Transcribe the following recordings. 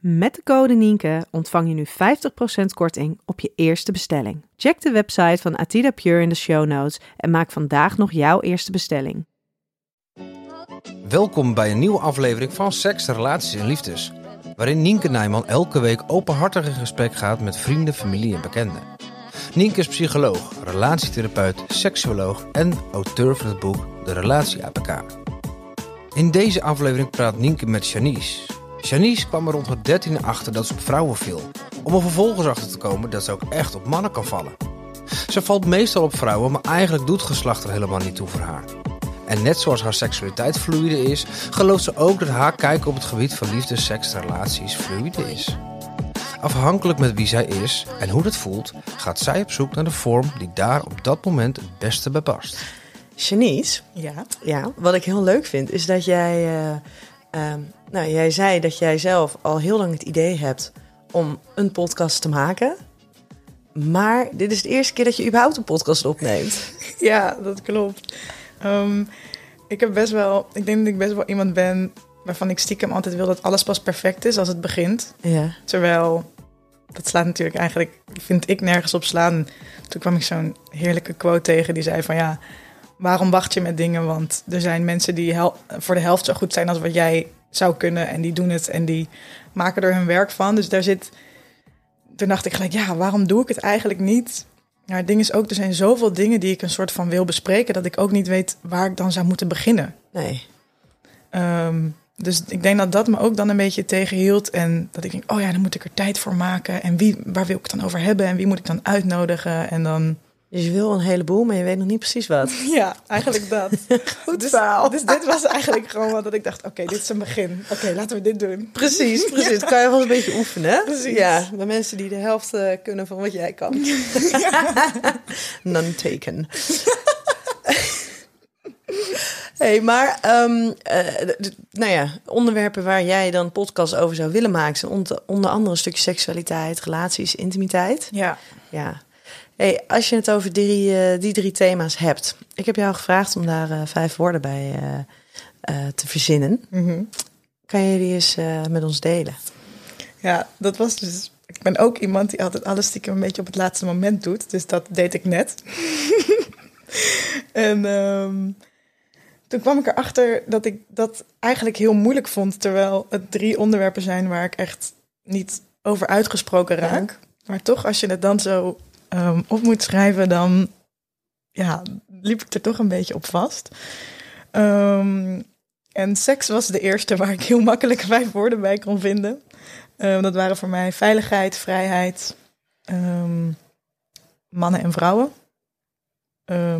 Met de code Nienke ontvang je nu 50% korting op je eerste bestelling. Check de website van Atida Pure in de show notes en maak vandaag nog jouw eerste bestelling. Welkom bij een nieuwe aflevering van Seks, Relaties en Liefdes. Waarin Nienke Nijman elke week openhartig in gesprek gaat met vrienden, familie en bekenden. Nienke is psycholoog, relatietherapeut, seksuoloog en auteur van het boek De Relatie APK. In deze aflevering praat Nienke met Janice. Janice kwam er rond het dertiende achter dat ze op vrouwen viel. Om er vervolgens achter te komen dat ze ook echt op mannen kan vallen. Ze valt meestal op vrouwen, maar eigenlijk doet geslacht er helemaal niet toe voor haar. En net zoals haar seksualiteit fluide is, gelooft ze ook dat haar kijk op het gebied van liefde, seks en relaties fluide is. Afhankelijk met wie zij is en hoe dat voelt, gaat zij op zoek naar de vorm die daar op dat moment het beste bij past. Janice, Ja. ja, wat ik heel leuk vind, is dat jij. eh, ehm, nou, jij zei dat jij zelf al heel lang het idee hebt om een podcast te maken. Maar dit is de eerste keer dat je überhaupt een podcast opneemt. Ja, dat klopt. Ehm, ik heb best wel, ik denk dat ik best wel iemand ben waarvan ik stiekem altijd wil dat alles pas perfect is als het begint. Ja. Terwijl, dat slaat natuurlijk eigenlijk, vind ik nergens op slaan. Toen kwam ik zo'n heerlijke quote tegen die zei van ja, waarom wacht je met dingen? Want er zijn mensen die hel- voor de helft zo goed zijn als wat jij zou kunnen. En die doen het en die maken er hun werk van. Dus daar zit, toen dacht ik gelijk, ja, waarom doe ik het eigenlijk niet? Ja, het ding is ook, er zijn zoveel dingen die ik een soort van wil bespreken, dat ik ook niet weet waar ik dan zou moeten beginnen. Nee. Ehm, dus ik denk dat dat me ook dan een beetje tegenhield. En dat ik denk, oh ja, dan moet ik er tijd voor maken. En wie, waar wil ik het dan over hebben? En wie moet ik dan uitnodigen? En dan... Dus je wil een heleboel, maar je weet nog niet precies wat. Ja, eigenlijk dat. Goed dus, dus dit was eigenlijk gewoon wat dat ik dacht, oké, dit is een begin. Oké, laten we dit doen. Precies, precies. Dat kan je wel een beetje oefenen. hè? Precies. Ja, bij mensen die de helft eh, kunnen van wat jij kan. None taken. hey, maar ehm, eh, nou ja, onderwerpen waar jij dan podcast over zou willen maken... zijn onder, onder andere een stukje seksualiteit, relaties, intimiteit. Ja. Ja. Hey, als je het over die, eh, die drie thema's hebt... Ik heb jou gevraagd om daar eh, vijf woorden bij eh, te verzinnen. Mhm. Kan je die eens met ons delen? Ja, dat was dus. Ik ben ook iemand die altijd alles stiekem een beetje op het laatste moment doet. Dus dat deed ik net. en ehm, toen kwam ik erachter dat ik dat eigenlijk heel moeilijk vond. Terwijl het drie onderwerpen zijn waar ik echt niet over uitgesproken raak. Maar toch, als je het dan zo ehm, op moet schrijven, dan ja, liep ik er toch een beetje op vast. Ehm, en seks was de eerste waar ik heel makkelijk vijf woorden bij kon vinden. Ehm, dat waren voor mij veiligheid, vrijheid, mannen en vrouwen,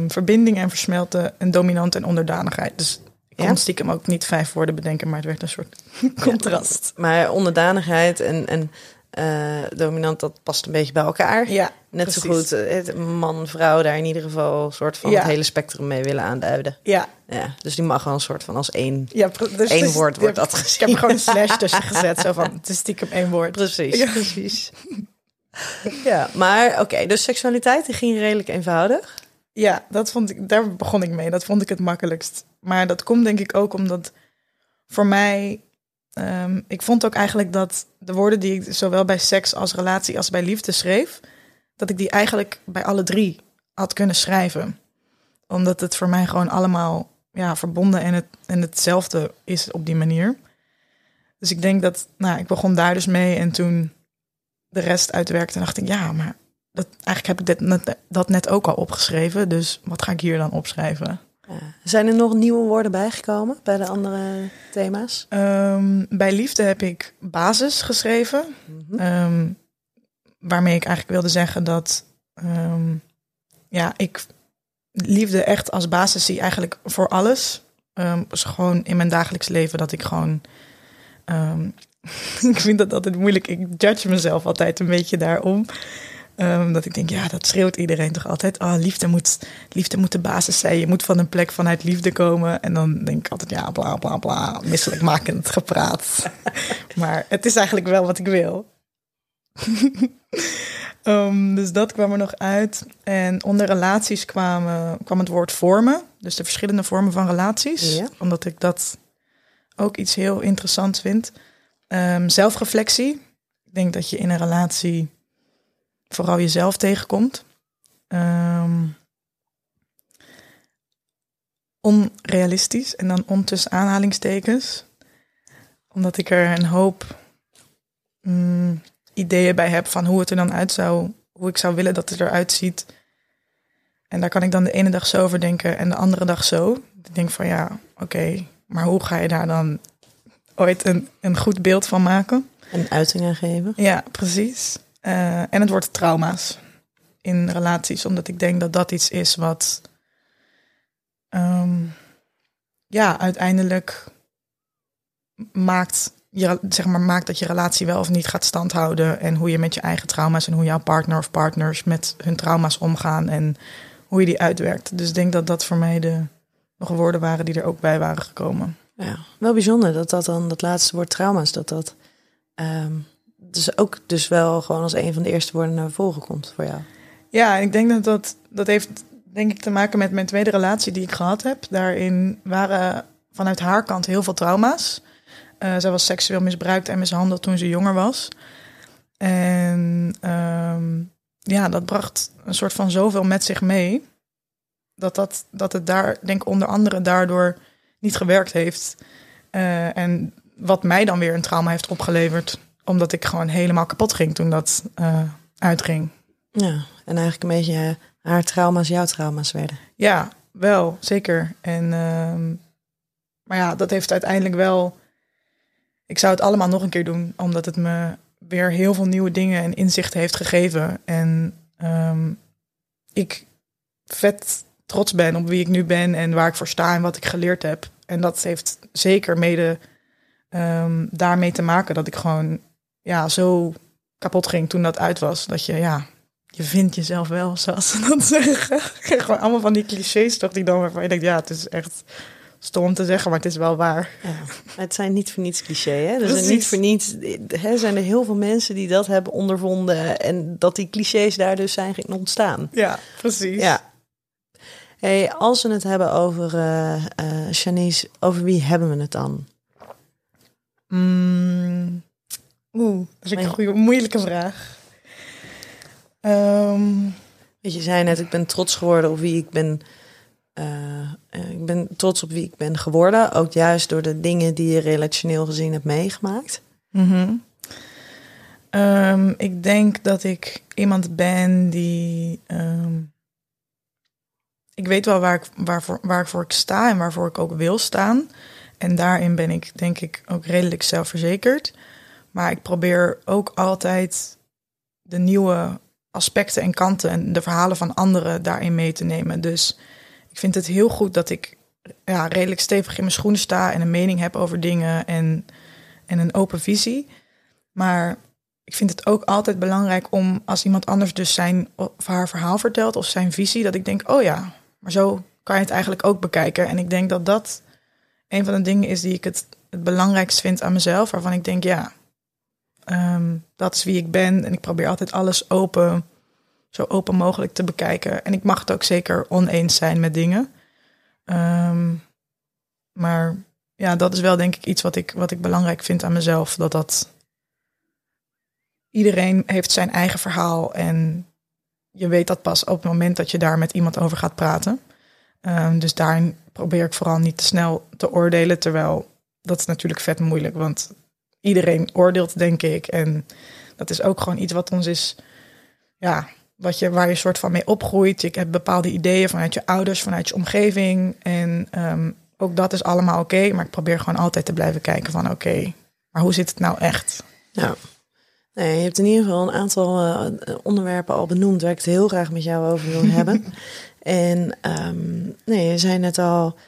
verbinding en versmelten en dominant en onderdanigheid. Dus ik kon Ja? stiekem ook niet vijf woorden bedenken, maar het werd een soort contrast. Maar onderdanigheid en, en eh, dominant, dat past een beetje bij elkaar. Ja, Net zo goed eh, het man, vrouw, daar in ieder geval een soort van Ja. het hele spectrum mee willen aanduiden. Ja, Ja, dus die mag wel een soort van als één. ja dus Eén dus- woord wordt dat Ik heb er gewoon een slash tussen gezet, zo van, het is stiekem één woord. Precies, Ja. precies. Ja, maar oké, dus seksualiteit die ging redelijk eenvoudig. Ja, dat vond ik, daar begon ik mee. Dat vond ik het makkelijkst. Maar dat komt denk ik ook omdat voor mij. Ehm, ik vond ook eigenlijk dat de woorden die ik zowel bij seks als relatie als bij liefde schreef, dat ik die eigenlijk bij alle drie had kunnen schrijven. Omdat het voor mij gewoon allemaal ja, verbonden en, het, en hetzelfde is op die manier. Dus ik denk dat, nou, ik begon daar dus mee en toen de rest uitwerkte, dacht ik, ja, maar dat, eigenlijk heb ik dit dat net ook al opgeschreven. Dus wat ga ik hier dan opschrijven? Ja. Zijn er nog nieuwe woorden bijgekomen bij de andere thema's? Ehm, bij liefde heb ik basis geschreven. Ehm, waarmee ik eigenlijk wilde zeggen dat ehm, ja, ik liefde echt als basis zie eigenlijk voor alles. Dus gewoon in mijn dagelijks leven dat ik gewoon ik vind dat altijd moeilijk. Ik judge mezelf altijd een beetje daarom. Um, dat ik denk, ja, dat schreeuwt iedereen toch altijd. Oh, liefde moet, liefde moet de basis zijn. Je moet van een plek vanuit liefde komen. En dan denk ik altijd, ja, bla bla bla. Misselijkmakend gepraat. maar het is eigenlijk wel wat ik wil. um, dus dat kwam er nog uit. En onder relaties kwamen, kwam het woord vormen. Dus de verschillende vormen van relaties. Ja. Omdat ik dat ook iets heel interessants vind. Um, zelfreflectie. Ik denk dat je in een relatie vooral jezelf tegenkomt. Um, onrealistisch en dan ontussen aanhalingstekens. Omdat ik er een hoop mm, ideeën bij heb van hoe het er dan uit zou, hoe ik zou willen dat het eruit ziet. En daar kan ik dan de ene dag zo over denken en de andere dag zo. Ik denk van ja, oké, okay, maar hoe ga je daar dan ooit een, een goed beeld van maken? En uiting aan geven. Ja, precies. Uh, en het wordt trauma's in relaties, omdat ik denk dat dat iets is wat um, ja, uiteindelijk maakt, je, zeg maar, maakt dat je relatie wel of niet gaat standhouden. En hoe je met je eigen trauma's en hoe jouw partner of partners met hun trauma's omgaan en hoe je die uitwerkt. Dus ik denk dat dat voor mij de nog woorden waren die er ook bij waren gekomen. Ja, wel bijzonder dat dat dan, dat laatste woord trauma's, dat dat um, dus ook dus wel gewoon als een van de eerste woorden naar voren komt voor jou. Ja, ik denk dat dat, dat heeft denk ik te maken met mijn tweede relatie die ik gehad heb. Daarin waren vanuit haar kant heel veel trauma's. Uh, zij was seksueel misbruikt en mishandeld toen ze jonger was. En um, ja, dat bracht een soort van zoveel met zich mee. Dat, dat, dat het daar, denk onder andere daardoor niet gewerkt heeft. Uh, en wat mij dan weer een trauma heeft opgeleverd. Omdat ik gewoon helemaal kapot ging toen dat uh, uitging. Ja, en eigenlijk een beetje haar trauma's jouw trauma's werden. Ja, wel, zeker. En, uh, maar ja, dat heeft uiteindelijk wel. Ik zou het allemaal nog een keer doen, omdat het me weer heel veel nieuwe dingen en inzichten heeft gegeven. En um, ik vet trots ben op wie ik nu ben en waar ik voor sta en wat ik geleerd heb. En dat heeft zeker mede um, daarmee te maken dat ik gewoon ja, zo kapot ging toen dat uit was. Dat je ja, je vindt jezelf wel, zoals ze dat zeggen. Gewoon allemaal van die clichés toch, die dan waarvan je denkt, ja, het is echt stom om te zeggen, maar het is wel waar. Ja, het zijn niet voor niets cliché, hè? Zijn niet voor niets, hè, zijn er heel veel mensen die dat hebben ondervonden en dat die clichés daar dus zijn ontstaan. Ja, precies. Ja. Hey, als we het hebben over uh, uh, Janice, over wie hebben we het dan? Mm, Oeh, dat is een goede, moeilijke vraag. Um, Weet je, zei net, ik ben trots geworden op wie ik ben. Uh, ik ben trots op wie ik ben geworden. Ook juist door de dingen die je relationeel gezien hebt meegemaakt. Mm -hmm. um, ik denk dat ik iemand ben die. Um, ik weet wel waar ik, waarvoor, waarvoor ik sta en waarvoor ik ook wil staan. En daarin ben ik, denk ik, ook redelijk zelfverzekerd. Maar ik probeer ook altijd de nieuwe aspecten en kanten en de verhalen van anderen daarin mee te nemen. Dus ik vind het heel goed dat ik ja, redelijk stevig in mijn schoenen sta en een mening heb over dingen en, en een open visie. Maar ik vind het ook altijd belangrijk om als iemand anders dus zijn of haar verhaal vertelt of zijn visie, dat ik denk, oh ja, maar zo kan je het eigenlijk ook bekijken. En ik denk dat dat een van de dingen is die ik het, het belangrijkst vind aan mezelf, waarvan ik denk, ja, um, dat is wie ik ben. En ik probeer altijd alles open, zo open mogelijk te bekijken. En ik mag het ook zeker oneens zijn met dingen. Um, maar ja, dat is wel denk ik iets wat ik, wat ik belangrijk vind aan mezelf. Dat dat. Iedereen heeft zijn eigen verhaal. En je weet dat pas op het moment dat je daar met iemand over gaat praten. Um, dus daarin probeer ik vooral niet te snel te oordelen. Terwijl dat is natuurlijk vet moeilijk. Want iedereen oordeelt, denk ik. En dat is ook gewoon iets wat ons is, ja, wat je, waar je soort van mee opgroeit. Je hebt bepaalde ideeën vanuit je ouders, vanuit je omgeving. En um, ook dat is allemaal oké. Okay, maar ik probeer gewoon altijd te blijven kijken van oké, okay, maar hoe zit het nou echt? Ja. Nee, je hebt in ieder geval een aantal uh, onderwerpen al benoemd waar ik het heel graag met jou over wil hebben. En um, nee, je zei net al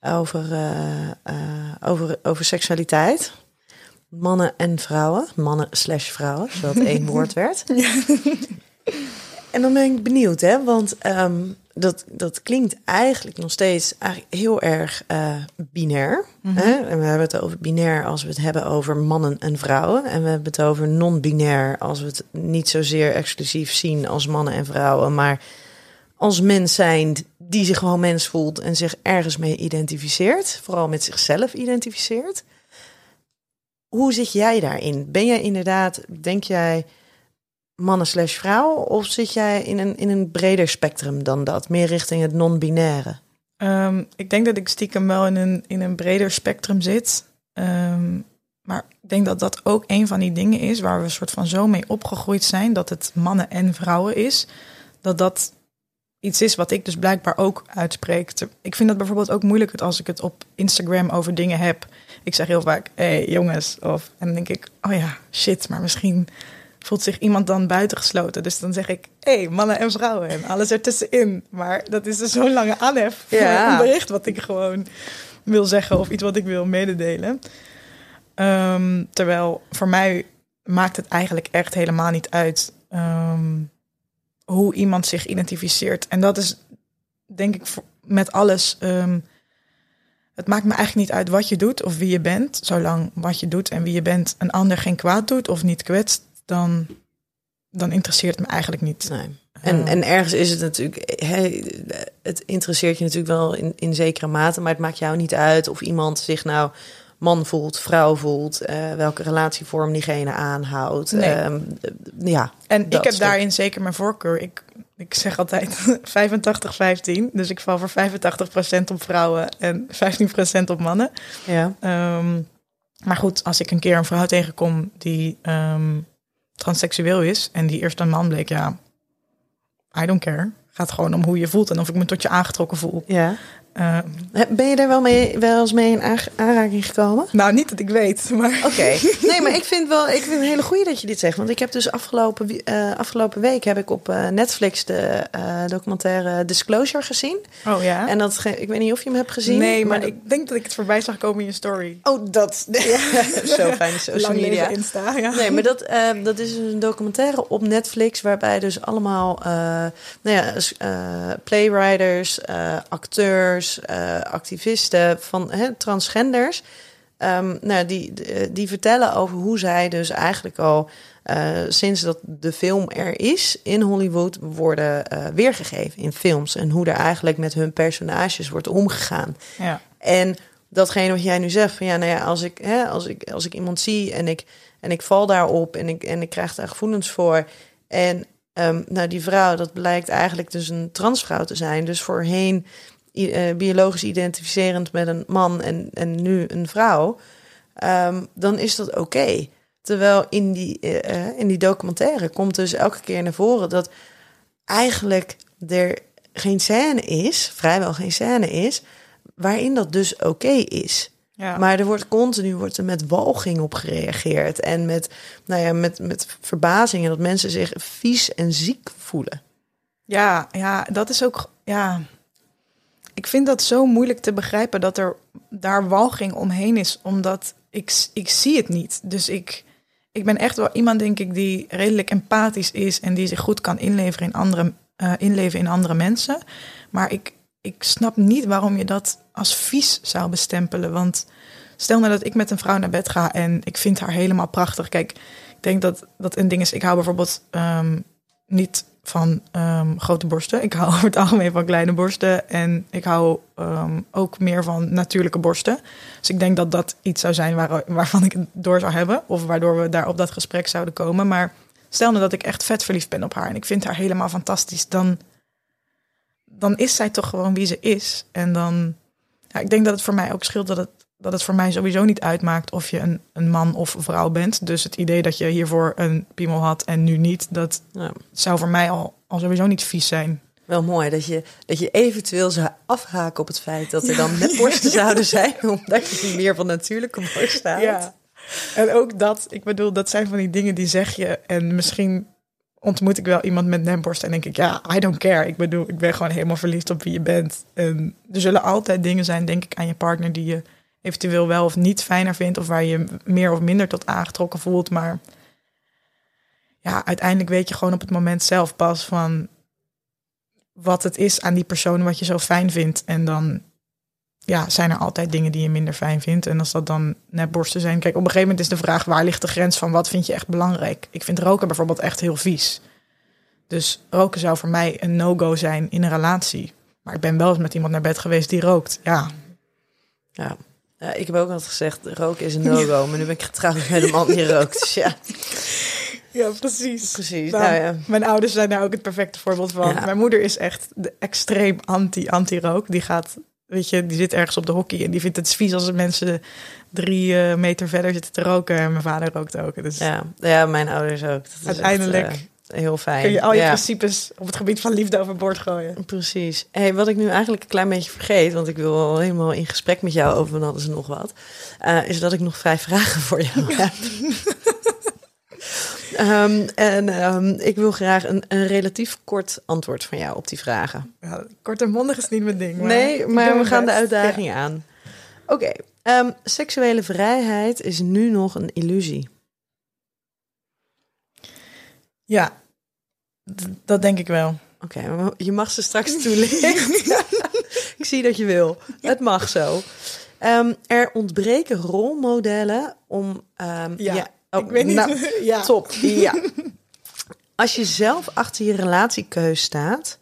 over, uh, uh, over, over seksualiteit. Mannen en vrouwen. Mannen slash vrouwen, zodat het één woord werd. En dan ben ik benieuwd, hè, want ehm, dat, dat klinkt eigenlijk nog steeds eigenlijk heel erg eh, binair. hè? En we hebben het over binair als we het hebben over mannen en vrouwen. En we hebben het over non-binair als we het niet zozeer exclusief zien als mannen en vrouwen, maar als mens zijn die zich gewoon mens voelt en zich ergens mee identificeert, vooral met zichzelf identificeert. Hoe zit jij daarin? Ben jij inderdaad, denk jij, mannen slash vrouw? Of zit jij in een, in een breder spectrum dan dat? Meer richting het non-binaire? Ehm, ik denk dat ik stiekem wel in een, in een breder spectrum zit. Ehm, maar ik denk dat dat ook een van die dingen is waar we een soort van zo mee opgegroeid zijn. Dat het mannen en vrouwen is. Dat dat iets is wat ik dus blijkbaar ook uitspreek. Ik vind dat bijvoorbeeld ook moeilijk als ik het op Instagram over dingen heb. Ik zeg heel vaak, hé hey, jongens. Of, en dan denk ik, oh ja, shit, maar misschien voelt zich iemand dan buitengesloten. Dus dan zeg ik, hé, hey, mannen en vrouwen en alles ertussenin. Maar dat is dus zo'n lange aanhef voor Ja. een bericht wat ik gewoon wil zeggen of iets wat ik wil mededelen. Ehm, terwijl voor mij maakt het eigenlijk echt helemaal niet uit ehm, hoe iemand zich identificeert. En dat is denk ik met alles. ehm, het maakt me eigenlijk niet uit wat je doet of wie je bent. Zolang wat je doet en wie je bent een ander geen kwaad doet of niet kwetst, dan, dan interesseert het me eigenlijk niet. Nee. En, Eh, en ergens is het natuurlijk, hè, het interesseert je natuurlijk wel in, in zekere mate, maar het maakt jou niet uit of iemand zich nou man voelt, vrouw voelt, eh, welke relatievorm diegene aanhoudt. Nee. Ehm, ja, En ik heb stuk. daarin zeker mijn voorkeur. Ik, ik zeg altijd 85-15. Dus ik val voor 85% op vrouwen en 15% op mannen. ja. Ehm, maar goed, als ik een keer een vrouw tegenkom die ehm, transseksueel is en die eerst een man bleek, ja, I don't care. Gaat gewoon om hoe je voelt en of ik me tot je aangetrokken voel. ja. Ehm, Ben je daar wel, mee, wel eens mee in aanraking gekomen? nou, niet dat ik weet, maar Oké. Nee, maar ik vind wel, ik vind het een hele goeie dat je dit zegt. Want ik heb dus afgelopen, eh, afgelopen week heb ik op eh, Netflix de eh, documentaire Disclosure gezien. oh ja. En dat, ik weet niet of je hem hebt gezien. nee, maar ik denk dat ik het voorbij zag komen in je story. Oh, dat. Zo fijn, social Lang media. Insta, ja. Nee, maar dat, eh, dat is een documentaire op Netflix waarbij dus allemaal eh, nou ja, eh, playwriters, eh, eh, activisten van hè, transgenders, ehm, nou, die, die vertellen over hoe zij dus eigenlijk al eh, sinds dat de film er is in Hollywood worden eh, weergegeven in films en hoe er eigenlijk met hun personages wordt omgegaan. ja. En datgene wat jij nu zegt, van ja, nou ja, als ik, hè, als ik, als ik iemand zie en ik, en ik val daarop en ik, en ik krijg daar gevoelens voor. En ehm, nou, die vrouw, dat blijkt eigenlijk dus een transvrouw te zijn. Dus voorheen eh, biologisch identificerend met een man en, en nu een vrouw. ehm, dan is dat oké. Terwijl in die, eh, eh, in die documentaire komt dus elke keer naar voren dat eigenlijk er geen scène is, vrijwel geen scène is, waarin dat dus oké is. Ja. Maar er wordt continu wordt er met walging op gereageerd en met, nou ja, met, met verbazing en dat mensen zich vies en ziek voelen. Ja, ja, dat is ook. Ja, ik vind dat zo moeilijk te begrijpen dat er daar walging omheen is, omdat ik, ik zie het niet. Dus ik, ik ben echt wel iemand, denk ik, die redelijk empathisch is en die zich goed kan inleveren in andere, eh, inleven in andere mensen. Maar ik, ik snap niet waarom je dat als vies zou bestempelen. Want stel nou dat ik met een vrouw naar bed ga en ik vind haar helemaal prachtig. Kijk, ik denk dat dat een ding is. Ik hou bijvoorbeeld ehm, niet van ehm, grote borsten. Ik hou over het algemeen van kleine borsten. En ik hou ehm, ook meer van natuurlijke borsten. Dus ik denk dat dat iets zou zijn waar, waarvan ik het door zou hebben. Of waardoor we daar op dat gesprek zouden komen. Maar stel nou dat ik echt vet verliefd ben op haar. En ik vind haar helemaal fantastisch. Dan, dan is zij toch gewoon wie ze is. En dan... Ja, ik denk dat het voor mij ook scheelt dat het, dat het voor mij sowieso niet uitmaakt of je een, een man of vrouw bent. Dus het idee dat je hiervoor een piemel had en nu niet, dat Nou, zou voor mij al, al sowieso niet vies zijn. wel mooi dat je, dat je eventueel zou afhaken op het feit dat er dan net borsten zouden zijn, omdat je meer van natuurlijke borsten houdt. Ja. En ook dat, ik bedoel, dat zijn van die dingen die zeg je. En misschien ontmoet ik wel iemand met nemborst en denk ik, ja, I don't care. Ik bedoel, ik ben gewoon helemaal verliefd op wie je bent. En er zullen altijd dingen zijn, denk ik, aan je partner die je eventueel wel of niet fijner vindt, of waar je meer of minder tot aangetrokken voelt. Maar ja, uiteindelijk weet je gewoon op het moment zelf pas van wat het is aan die persoon wat je zo fijn vindt. En dan ja, zijn er altijd dingen die je minder fijn vindt. En als dat dan net borsten zijn. Kijk, op een gegeven moment is de vraag waar ligt de grens van wat vind je echt belangrijk? Ik vind roken bijvoorbeeld echt heel vies. Dus roken zou voor mij een no-go zijn in een relatie. Maar ik ben wel eens met iemand naar bed geweest die rookt. Ja, Ja. Ja, ik heb ook altijd gezegd, roken is een no-go. Maar nu ben ik getrouwd met een man die rookt. Dus ja, ja precies. precies. Nou, Nou, ja. Mijn ouders zijn daar ook het perfecte voorbeeld van. Ja. Mijn moeder is echt de extreem anti, anti-rook. Die gaat, weet je, die zit ergens op de hockey en die vindt het vies als mensen drie eh, meter verder zitten te roken. En mijn vader rookt ook. Dus Ja, ja, mijn ouders ook. Dat is echt, Uiteindelijk eh, heel fijn. kun je al je ja. principes op het gebied van liefde overboord gooien. Precies. Hey, wat ik nu eigenlijk een klein beetje vergeet, want ik wil al helemaal in gesprek met jou over van alles en nog wat, eh, is dat ik nog vijf vragen voor jou heb. Ehm, en ehm, ik wil graag een, een relatief kort antwoord van jou op die vragen. Ja, kort en mondig is niet mijn ding. Maar nee, maar we gaan de uitdaging aan. Oké, ehm, seksuele vrijheid is nu nog een illusie. Ja, dat denk ik wel. Oké, je mag ze straks toelichten. ik zie dat je wil. Het mag zo. Ehm, er ontbreken rolmodellen om. ehm, Ja, oh, ik weet niet. nou, ja. top. Ja. Als je zelf achter je relatiekeus staat,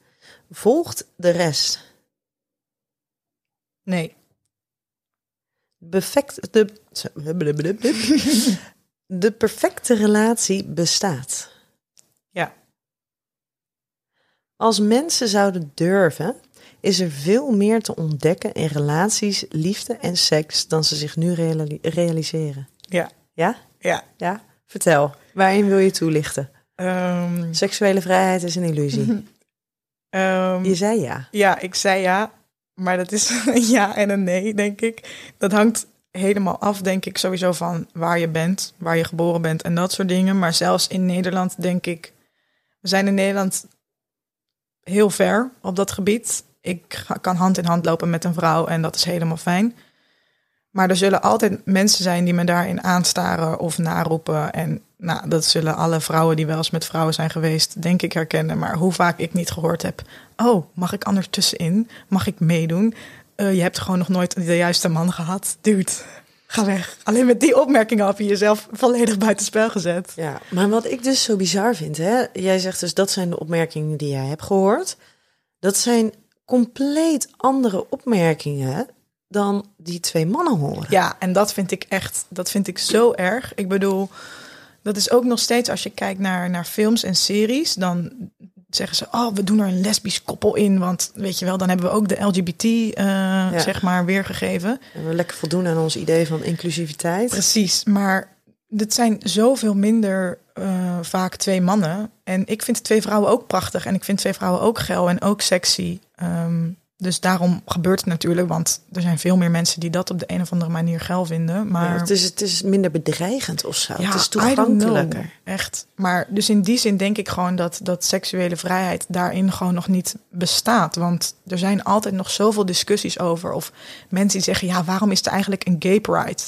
volgt de rest. Nee. Perfect, de, de perfecte relatie bestaat. Ja. Als mensen zouden durven, is er veel meer te ontdekken in relaties, liefde en seks dan ze zich nu reali- realiseren. Ja. Ja? Ja. Ja? Vertel, waarin wil je toelichten? Ehm, Seksuele vrijheid is een illusie. ehm, Je zei ja. Ja, ik zei ja, maar dat is een ja en een nee, denk ik. Dat hangt helemaal af, denk ik, sowieso van waar je bent, waar je geboren bent en dat soort dingen. Maar zelfs in Nederland, denk ik, we zijn in Nederland heel ver op dat gebied. Ik kan hand in hand lopen met een vrouw en dat is helemaal fijn. Maar er zullen altijd mensen zijn die me daarin aanstaren of naroepen. En nou, dat zullen alle vrouwen die wel eens met vrouwen zijn geweest, denk ik, herkennen. Maar hoe vaak ik niet gehoord heb. Oh, mag ik anders tussenin? Mag ik meedoen? Eh, je hebt gewoon nog nooit de juiste man gehad. Dude, ga weg. Alleen met die opmerkingen heb je jezelf volledig buitenspel gezet. Ja, maar wat ik dus zo bizar vind, hè? Jij zegt dus dat zijn de opmerkingen die jij hebt gehoord. Dat zijn compleet andere opmerkingen dan die twee mannen horen. Ja, en dat vind ik echt, dat vind ik zo erg. Ik bedoel, dat is ook nog steeds als je kijkt naar, naar films en series, dan zeggen ze, oh, we doen er een lesbisch koppel in, want weet je wel, dan hebben we ook de LGBT, eh, zeg maar, weergegeven. En we lekker voldoen aan ons idee van inclusiviteit. Precies, maar dit zijn zoveel minder eh, vaak twee mannen. En ik vind twee vrouwen ook prachtig. En ik vind twee vrouwen ook geil en ook sexy. Ehm, dus daarom gebeurt het natuurlijk. Want er zijn veel meer mensen die dat op de een of andere manier geil vinden. Maar Ja, het, is, het is minder bedreigend of zo. ja, het is toegankelijker. Echt. Maar dus in die zin denk ik gewoon dat, dat seksuele vrijheid daarin gewoon nog niet bestaat. Want er zijn altijd nog zoveel discussies over. Of mensen die zeggen, ja, waarom is er eigenlijk een gay pride?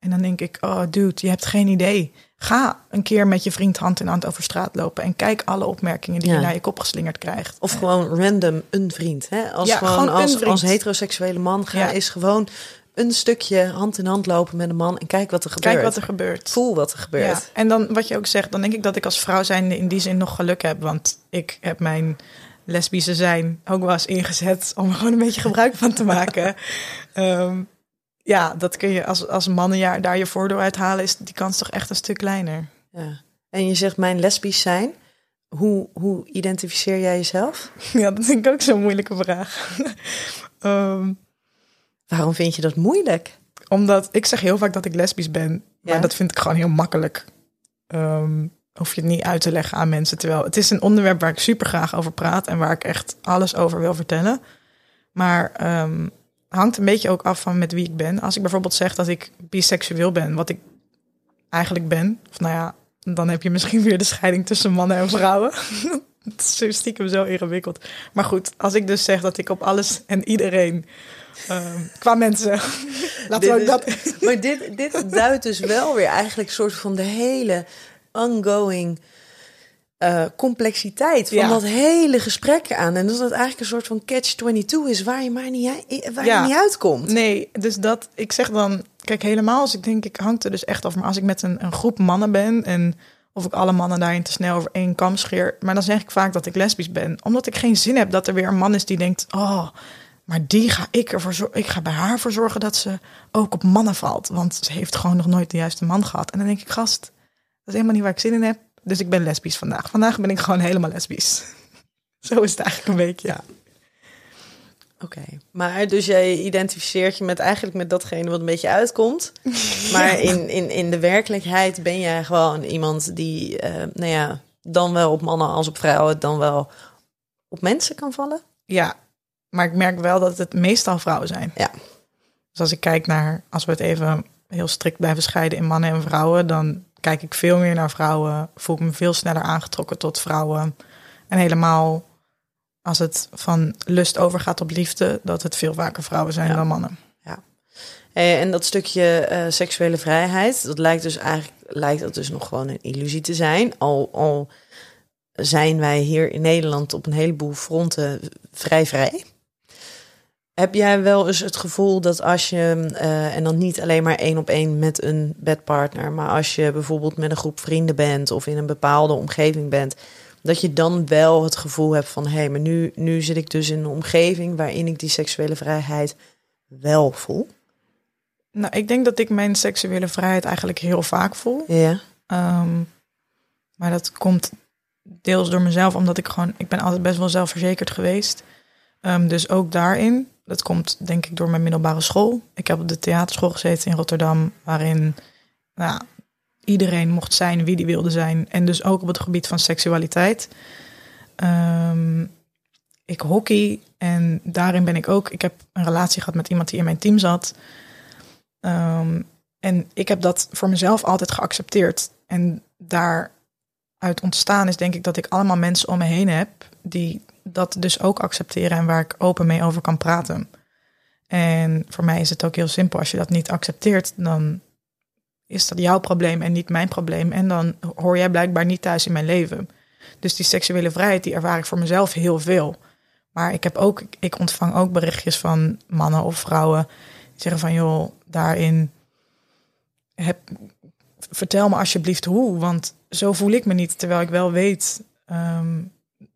En dan denk ik, oh dude, je hebt geen idee. Ga een keer met je vriend hand in hand over straat lopen. En kijk alle opmerkingen die Ja. je naar je kop geslingerd krijgt. Of gewoon random een vriend. Hè? Als, Ja, gewoon, als, vriend. als heteroseksuele man ga is gewoon een stukje hand in hand lopen met een man en kijk wat er gebeurt. Kijk wat er gebeurt. Voel wat er gebeurt. Ja, en dan wat je ook zegt, dan denk ik dat ik als vrouw zijnde in die zin nog geluk heb. Want ik heb mijn lesbische zijn ook wel eens ingezet om er gewoon een beetje gebruik van te maken. Ehm, ja, dat kun je als, als man ja, daar je voordeel uithalen, is die kans toch echt een stuk kleiner. Ja. En je zegt mijn lesbisch zijn. Hoe, hoe identificeer jij jezelf? Ja, dat vind ik ook zo'n moeilijke vraag. Ehm, Waarom vind je dat moeilijk? omdat ik zeg heel vaak dat ik lesbisch ben, maar Ja. dat vind ik gewoon heel makkelijk. Ehm hoef je het niet uit te leggen aan mensen. Terwijl het is een onderwerp waar ik super graag over praat en waar ik echt alles over wil vertellen. Maar ehm, hangt een beetje ook af van met wie ik ben. Als ik bijvoorbeeld zeg dat ik biseksueel ben, wat ik eigenlijk ben, of nou ja, dan heb je misschien weer de scheiding tussen mannen en vrouwen. Het is stiekem zo ingewikkeld. Maar goed, als ik dus zeg dat ik op alles en iedereen Ehm, qua mensen. Laten we is- dat... Maar dit, dit duidt dus wel weer eigenlijk een soort van de hele ongoing eh, complexiteit van Ja. dat hele gesprek aan. En dat het eigenlijk een soort van catch-22 is waar je maar niet, waar Ja. je niet uitkomt. Nee, dus dat, ik zeg dan, kijk, helemaal als ik denk, ik hangt er dus echt af. Maar als ik met een, een groep mannen ben en of ik alle mannen daarin te snel over één kam scheer, maar dan zeg ik vaak dat ik lesbisch ben, omdat ik geen zin heb dat er weer een man is die denkt, oh, maar die ga ik ervoor zorgen, ik ga bij haar voor zorgen dat ze ook op mannen valt, want ze heeft gewoon nog nooit de juiste man gehad. En dan denk ik, gast, dat is helemaal niet waar ik zin in heb. Dus ik ben lesbisch vandaag. Vandaag ben ik gewoon helemaal lesbisch. Zo is het eigenlijk een beetje, ja. Oké, maar dus jij identificeert je met eigenlijk met datgene wat een beetje uitkomt. Maar in, in, in de werkelijkheid ben jij gewoon iemand die, eh, nou ja, dan wel op mannen als op vrouwen, dan wel op mensen kan vallen. Ja, maar ik merk wel dat het meestal vrouwen zijn. Ja. Dus als ik kijk naar, als we het even heel strikt blijven scheiden in mannen en vrouwen, dan kijk ik veel meer naar vrouwen, voel ik me veel sneller aangetrokken tot vrouwen. En helemaal als het van lust overgaat op liefde, dat het veel vaker vrouwen zijn Ja. dan mannen. Eh, en dat stukje eh, seksuele vrijheid, dat lijkt dus eigenlijk lijkt dat dus nog gewoon een illusie te zijn. Al, al zijn wij hier in Nederland op een heleboel fronten vrij vrij. Heb jij wel eens het gevoel dat als je, eh, en dan niet alleen maar één op één met een bedpartner, maar als je bijvoorbeeld met een groep vrienden bent of in een bepaalde omgeving bent, dat je dan wel het gevoel hebt van hé, hey, maar nu, nu zit ik dus in een omgeving waarin ik die seksuele vrijheid wel voel? Nou, ik denk dat ik mijn seksuele vrijheid eigenlijk heel vaak voel. Ja. Ehm, maar dat komt deels door mezelf, omdat ik gewoon, ik ben altijd best wel zelfverzekerd geweest. Ehm, dus ook daarin, dat komt denk ik door mijn middelbare school. Ik heb op de theaterschool gezeten in Rotterdam, waarin nou, iedereen mocht zijn wie die wilde zijn. En dus ook op het gebied van seksualiteit. Ehm, ik hockey en daarin ben ik ook. Ik heb een relatie gehad met iemand die in mijn team zat. Ehm, en ik heb dat voor mezelf altijd geaccepteerd. En daaruit ontstaan is denk ik dat ik allemaal mensen om me heen heb die dat dus ook accepteren en waar ik open mee over kan praten. En voor mij is het ook heel simpel. Als je dat niet accepteert, dan is dat jouw probleem en niet mijn probleem. En dan hoor jij blijkbaar niet thuis in mijn leven. Dus die seksuele vrijheid, die ervaar ik voor mezelf heel veel. Maar ik heb ook, ik ontvang ook berichtjes van mannen of vrouwen die zeggen van joh, daarin heb, vertel me alsjeblieft hoe, want zo voel ik me niet. Terwijl ik wel weet ehm,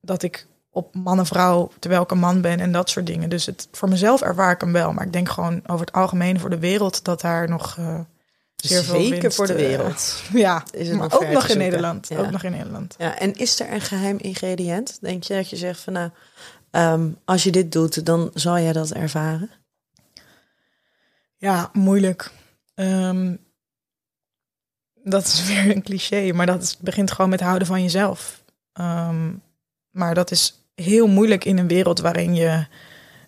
dat ik op man en vrouw, terwijl ik een man ben en dat soort dingen. Dus het, voor mezelf ervaar ik hem wel. Maar ik denk gewoon over het algemeen voor de wereld dat daar nog eh, zeer veel Zeker winst, voor de eh, wereld. ja, Is het maar nog ook nog in. Nederland. Ja. Ook nog in Nederland. Ja, en is er een geheim ingrediënt? Denk je dat je zegt van nou, ehm, als je dit doet, dan zal jij dat ervaren? Ja, moeilijk. Ehm, dat is weer een cliché, maar dat is, begint gewoon met houden van jezelf. Ehm, maar dat is heel moeilijk in een wereld waarin je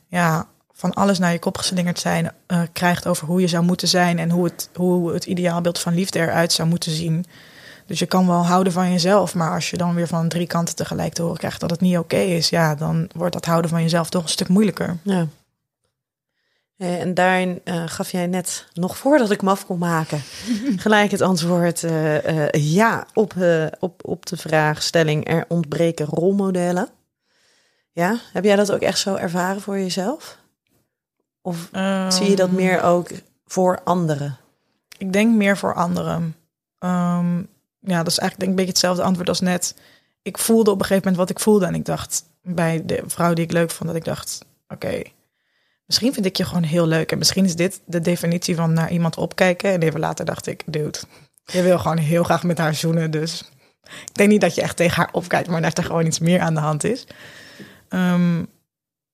ja, van alles naar je kop geslingerd zijn, eh, krijgt over hoe je zou moeten zijn en hoe het, hoe het ideaalbeeld van liefde eruit zou moeten zien. Dus je kan wel houden van jezelf, maar als je dan weer van drie kanten tegelijk te horen krijgt dat het niet oké is, ja, dan wordt dat houden van jezelf toch een stuk moeilijker. Ja. Eh, En daarin eh, gaf jij net, nog voordat ik me af kon maken, gelijk het antwoord eh, ja op, op, op de vraagstelling er ontbreken rolmodellen. Ja, heb jij dat ook echt zo ervaren voor jezelf? Of zie je dat Ehm, meer ook voor anderen? Ik denk meer voor anderen. Ehm, ja, dat is eigenlijk denk ik een beetje hetzelfde antwoord als net. Ik voelde op een gegeven moment wat ik voelde. En ik dacht bij de vrouw die ik leuk vond, dat ik dacht, oké, misschien vind ik je gewoon heel leuk. En misschien is dit de definitie van naar iemand opkijken. En even later dacht ik, dude, je wil gewoon heel graag met haar zoenen. Dus ik denk niet dat je echt tegen haar opkijkt, maar dat er gewoon iets meer aan de hand is. Ehm,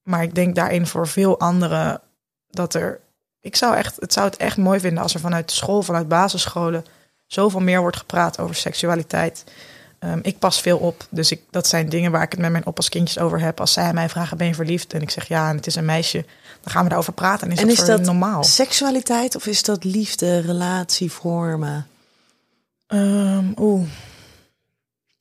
maar ik denk daarin voor veel anderen dat er ik zou, echt, het zou het echt mooi vinden als er vanuit school, vanuit basisscholen, zoveel meer wordt gepraat over seksualiteit. Ehm, ik pas veel op, dus ik, dat zijn dingen waar ik het met mijn oppaskindjes over heb. Als zij mij vragen, ben je verliefd? En ik zeg ja, en het is een meisje. Dan gaan we daarover praten en is En dat is dat normaal. Seksualiteit of is dat liefde, relatievormen? Ehm, Oeh.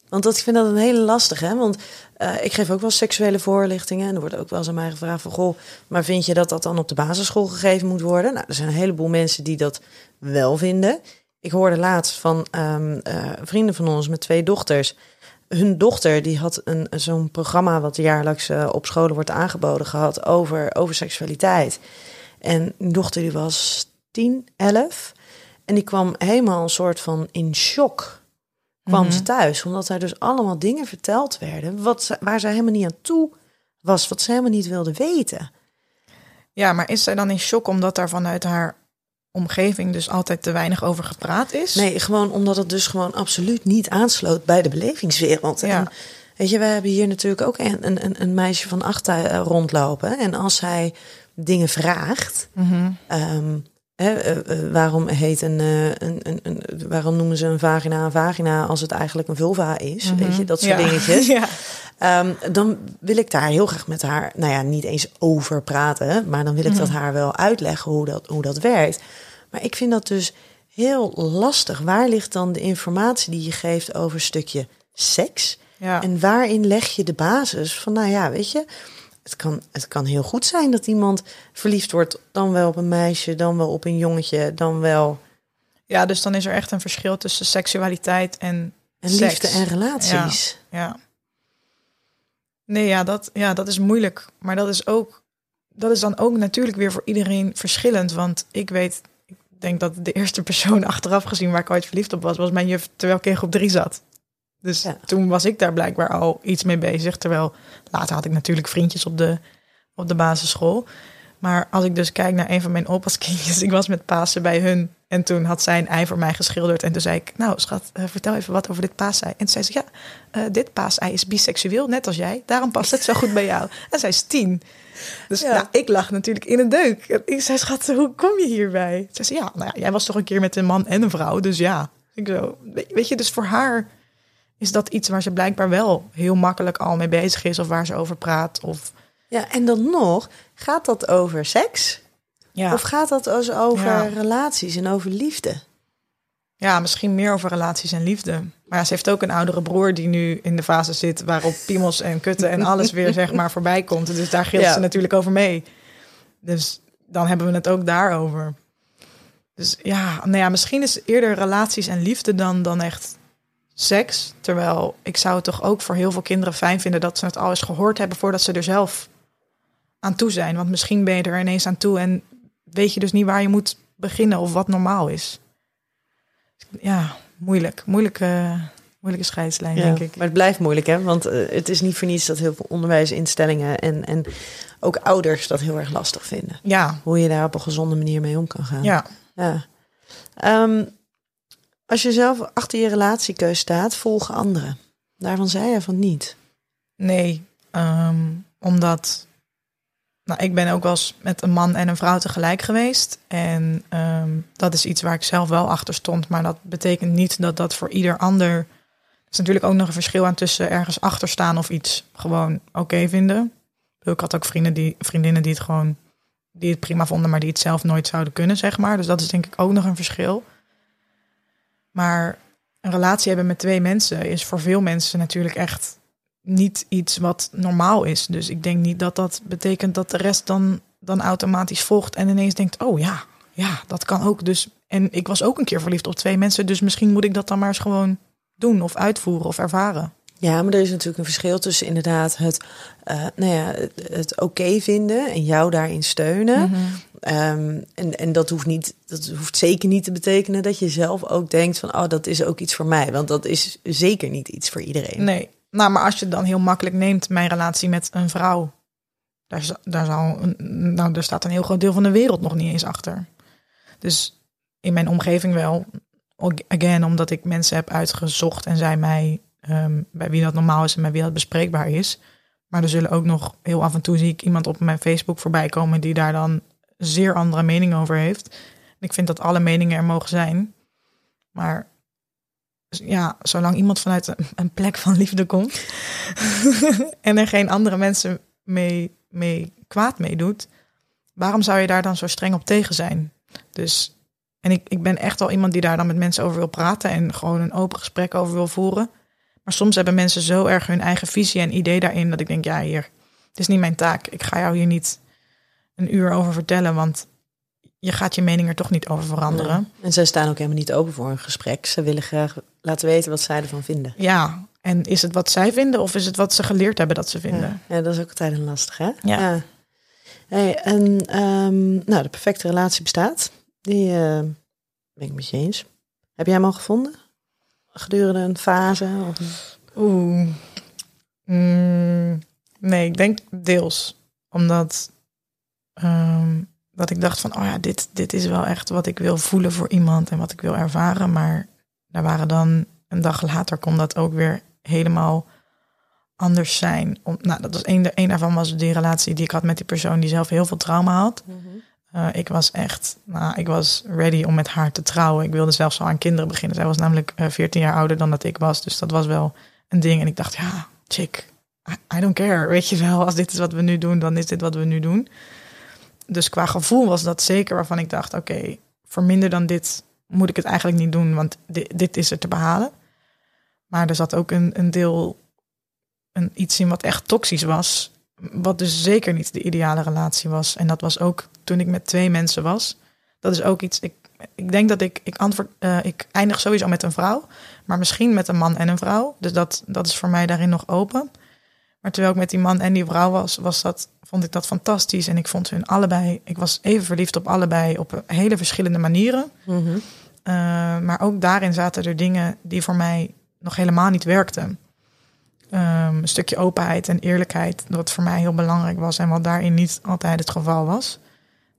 Want dat, ik vind dat een hele lastige, hè? Want eh, ik geef ook wel seksuele voorlichtingen. En er wordt ook wel eens aan mij gevraagd van... Goh, maar vind je dat dat dan op de basisschool gegeven moet worden? Nou, er zijn een heleboel mensen die dat wel vinden. Ik hoorde laatst van ehm, eh, vrienden van ons met twee dochters. Hun dochter die had een, zo'n programma wat jaarlijks eh, op scholen wordt aangeboden gehad over, over seksualiteit. En hun dochter die was 10, 11. En die kwam helemaal een soort van in shock kwam ze thuis. Omdat er dus allemaal dingen verteld werden wat ze, waar zij helemaal niet aan toe was. Wat ze helemaal niet wilde weten. Ja, maar is zij dan in shock omdat daar vanuit haar omgeving dus altijd te weinig over gepraat is? Nee, gewoon omdat het dus gewoon absoluut niet aansloot bij de belevingswereld. Ja. En weet je, we hebben hier natuurlijk ook een, een, een meisje van acht eh, rondlopen. En als zij dingen vraagt, Mhm. ehm, hè, eh, eh, waarom heet een, een, een, een, waarom noemen ze een vagina een vagina als het eigenlijk een vulva is? Weet je, dat soort Mhm. Ja. dingetjes. ja. Ehm, dan wil ik daar heel graag met haar, nou ja, niet eens over praten, maar dan wil ik dat Mhm. haar wel uitleggen hoe dat, hoe dat werkt. Maar ik vind dat dus heel lastig. Waar ligt dan de informatie die je geeft over een stukje seks? ja. En waarin leg je de basis van, nou ja, weet je, het kan, het kan heel goed zijn dat iemand verliefd wordt, dan wel op een meisje, dan wel op een jongetje, dan wel ja, dus dan is er echt een verschil tussen seksualiteit en, en seks. liefde en relaties. Ja. Nee, ja dat, ja, dat is moeilijk. Maar dat is ook, dat is dan ook natuurlijk weer voor iedereen verschillend. Want ik weet, ik denk dat de eerste persoon achteraf gezien waar ik ooit verliefd op was, was mijn juf terwijl ik in groep drie zat. Dus Ja. toen was ik daar blijkbaar al iets mee bezig. Terwijl later had ik natuurlijk vriendjes op de, op de basisschool. Maar als ik dus kijk naar een van mijn opaskindjes, ik was met Pasen bij hun. En toen had zij een ei voor mij geschilderd. En toen zei ik, nou schat, eh, vertel even wat over dit paasei. En toen zei ze, ja, eh, dit paasei is biseksueel, net als jij. Daarom past het zo goed bij jou. En zij is tien. Dus Ja. nou, ik lag natuurlijk in een deuk. En Ik zei, schat, hoe kom je hierbij? Ze zei, ja, nou ja, jij was toch een keer met een man en een vrouw. Dus ja, ik zo, we- weet je, dus voor haar is dat iets waar ze blijkbaar wel heel makkelijk al mee bezig is. Of waar ze over praat. Of, Ja, en dan nog, gaat dat over seks? Ja. Of gaat dat dus over Ja. relaties en over liefde? Ja, misschien meer over relaties en liefde. Maar ja, ze heeft ook een oudere broer die nu in de fase zit waarop piemels en kutten en alles weer zeg maar voorbij komt. Dus daar gilt Ja. ze natuurlijk over mee. Dus dan hebben we het ook daarover. Dus ja, nou ja, misschien is eerder relaties en liefde dan, dan echt seks. Terwijl ik zou het toch ook voor heel veel kinderen fijn vinden dat ze het al eens gehoord hebben voordat ze er zelf aan toe zijn. Want misschien ben je er ineens aan toe en weet je dus niet waar je moet beginnen of wat normaal is ja, moeilijk. Moeilijke, moeilijke scheidslijn, denk ik. Maar het blijft moeilijk, hè? Want eh, het is niet voor niets dat heel veel onderwijsinstellingen en, en ook ouders dat heel erg lastig vinden. Ja, Hoe je daar op een gezonde manier mee om kan gaan. ja. Ja. Ehm, als je zelf achter je relatiekeus staat, volgen anderen. Daarvan zei je van niet. Nee, ehm, omdat... Nou, ik ben ook wel eens met een man en een vrouw tegelijk geweest. En ehm, dat is iets waar ik zelf wel achter stond. Maar dat betekent niet dat dat voor ieder ander... Er is natuurlijk ook nog een verschil aan tussen ergens achter staan of iets gewoon oké vinden. Ik had ook vrienden die, vriendinnen die het gewoon die het prima vonden, maar die het zelf nooit zouden kunnen, zeg maar. Dus dat is denk ik ook nog een verschil. Maar een relatie hebben met twee mensen is voor veel mensen natuurlijk echt niet iets wat normaal is. Dus ik denk niet dat dat betekent dat de rest dan, dan automatisch volgt en ineens denkt, oh ja, ja, dat kan ook. Dus, en ik was ook een keer verliefd op twee mensen, dus misschien moet ik dat dan maar eens gewoon doen of uitvoeren of ervaren. Ja, maar er is natuurlijk een verschil tussen inderdaad het, eh, nou ja, het, het oké vinden en jou daarin steunen. Mhm. Ehm, en, en dat hoeft, niet, dat hoeft zeker niet te betekenen dat je zelf ook denkt van, oh, dat is ook iets voor mij. Want dat is zeker niet iets voor iedereen. Nee, nou, maar als je dan heel makkelijk neemt, mijn relatie met een vrouw, daar, daar, nou, daar staat een heel groot deel van de wereld nog niet eens achter. Dus in mijn omgeving wel, Ag- again, omdat ik mensen heb uitgezocht en zij mij ehm, bij wie dat normaal is en bij wie dat bespreekbaar is. Maar er zullen ook nog heel af en toe zie ik iemand op mijn Facebook voorbij komen die daar dan zeer andere mening over heeft. Ik vind dat alle meningen er mogen zijn. Maar ja, zolang iemand vanuit een, plek van liefde komt en er geen andere mensen mee, mee kwaad mee doet, waarom zou je daar dan zo streng op tegen zijn? Dus, en ik, ik ben echt wel iemand die daar dan met mensen over wil praten en gewoon een open gesprek over wil voeren. Maar soms hebben mensen zo erg hun eigen visie en idee daarin dat ik denk, ja, hier, het is niet mijn taak. Ik ga jou hier niet een uur over vertellen, want je gaat je mening er toch niet over veranderen. En zij staan ook helemaal niet open voor een gesprek. Ze willen graag laten weten wat zij ervan vinden. Ja, en is het wat zij vinden of is het wat ze geleerd hebben dat ze vinden? Ja, dat is ook altijd een lastig, hè? Ja. Hey, en ehm, nou, de perfecte relatie bestaat. Die eh, ben ik met je eens. Heb jij hem al gevonden? Gedurende een fase? Of Oeh. Mm, nee, ik denk deels. Omdat ehm, dat ik dacht van, oh ja, dit, dit is wel echt wat ik wil voelen voor iemand en wat ik wil ervaren. Maar daar waren dan een dag later kon dat ook weer helemaal anders zijn. Om, nou, dat was één daarvan was die relatie die ik had met die persoon die zelf heel veel trauma had. Eh, ik was echt, nou, ik was ready om met haar te trouwen. Ik wilde zelfs al aan kinderen beginnen. Zij was namelijk eh, 14 jaar ouder dan dat ik was. Dus dat was wel een ding. En ik dacht, ja, chick, I, I don't care. Weet je wel, als dit is wat we nu doen, dan is dit wat we nu doen. Dus qua gevoel was dat zeker waarvan ik dacht, oké, voor minder dan dit moet ik het eigenlijk niet doen, want dit, is er te behalen. Maar er zat ook een, een deel, een, iets in wat echt toxisch was, wat dus zeker niet de ideale relatie was. En dat was ook toen ik met twee mensen was. Dat is ook iets, ik, ik denk dat ik, ik antwoord, eh, ik eindig sowieso met een vrouw, maar misschien met een man en een vrouw. Dus dat, dat is voor mij daarin nog open. Maar terwijl ik met die man en die vrouw was, was dat, vond ik dat fantastisch. En ik vond hun allebei, ik was even verliefd op allebei op hele verschillende manieren. Mhm. Uh, maar ook daarin zaten er dingen die voor mij nog helemaal niet werkten. Um, een stukje openheid en eerlijkheid, wat voor mij heel belangrijk was en wat daarin niet altijd het geval was.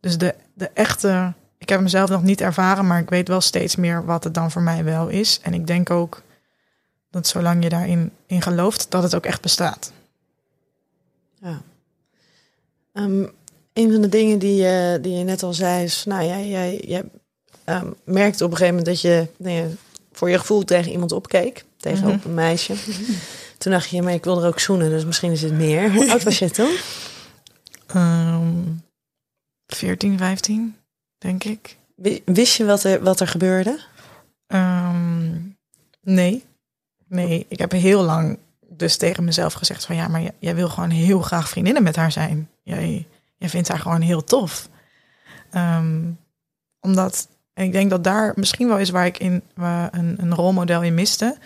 Dus de, de echte, ik heb mezelf nog niet ervaren, maar ik weet wel steeds meer wat het dan voor mij wel is. En ik denk ook dat zolang je daarin in gelooft, dat het ook echt bestaat. Ja. Um, een van de dingen die, je die je net al zei is, nou jij, jij, jij um, merkte op een gegeven moment dat je, nou voor je gevoel tegen iemand opkeek, tegen Mhm. op een meisje. Toen dacht je, maar ik wil er ook zoenen, dus misschien is het meer. Hoe oud was je toen? Um, 14, 15, denk ik. Wi- Wist je wat er, wat er gebeurde? Um, nee. Nee, ik heb heel lang dus tegen mezelf gezegd van ja, maar jij, wil gewoon heel graag vriendinnen met haar zijn. Jij, jij vindt haar gewoon heel tof. Um, omdat, en ik denk dat daar misschien wel is waar ik in een, een rolmodel in miste.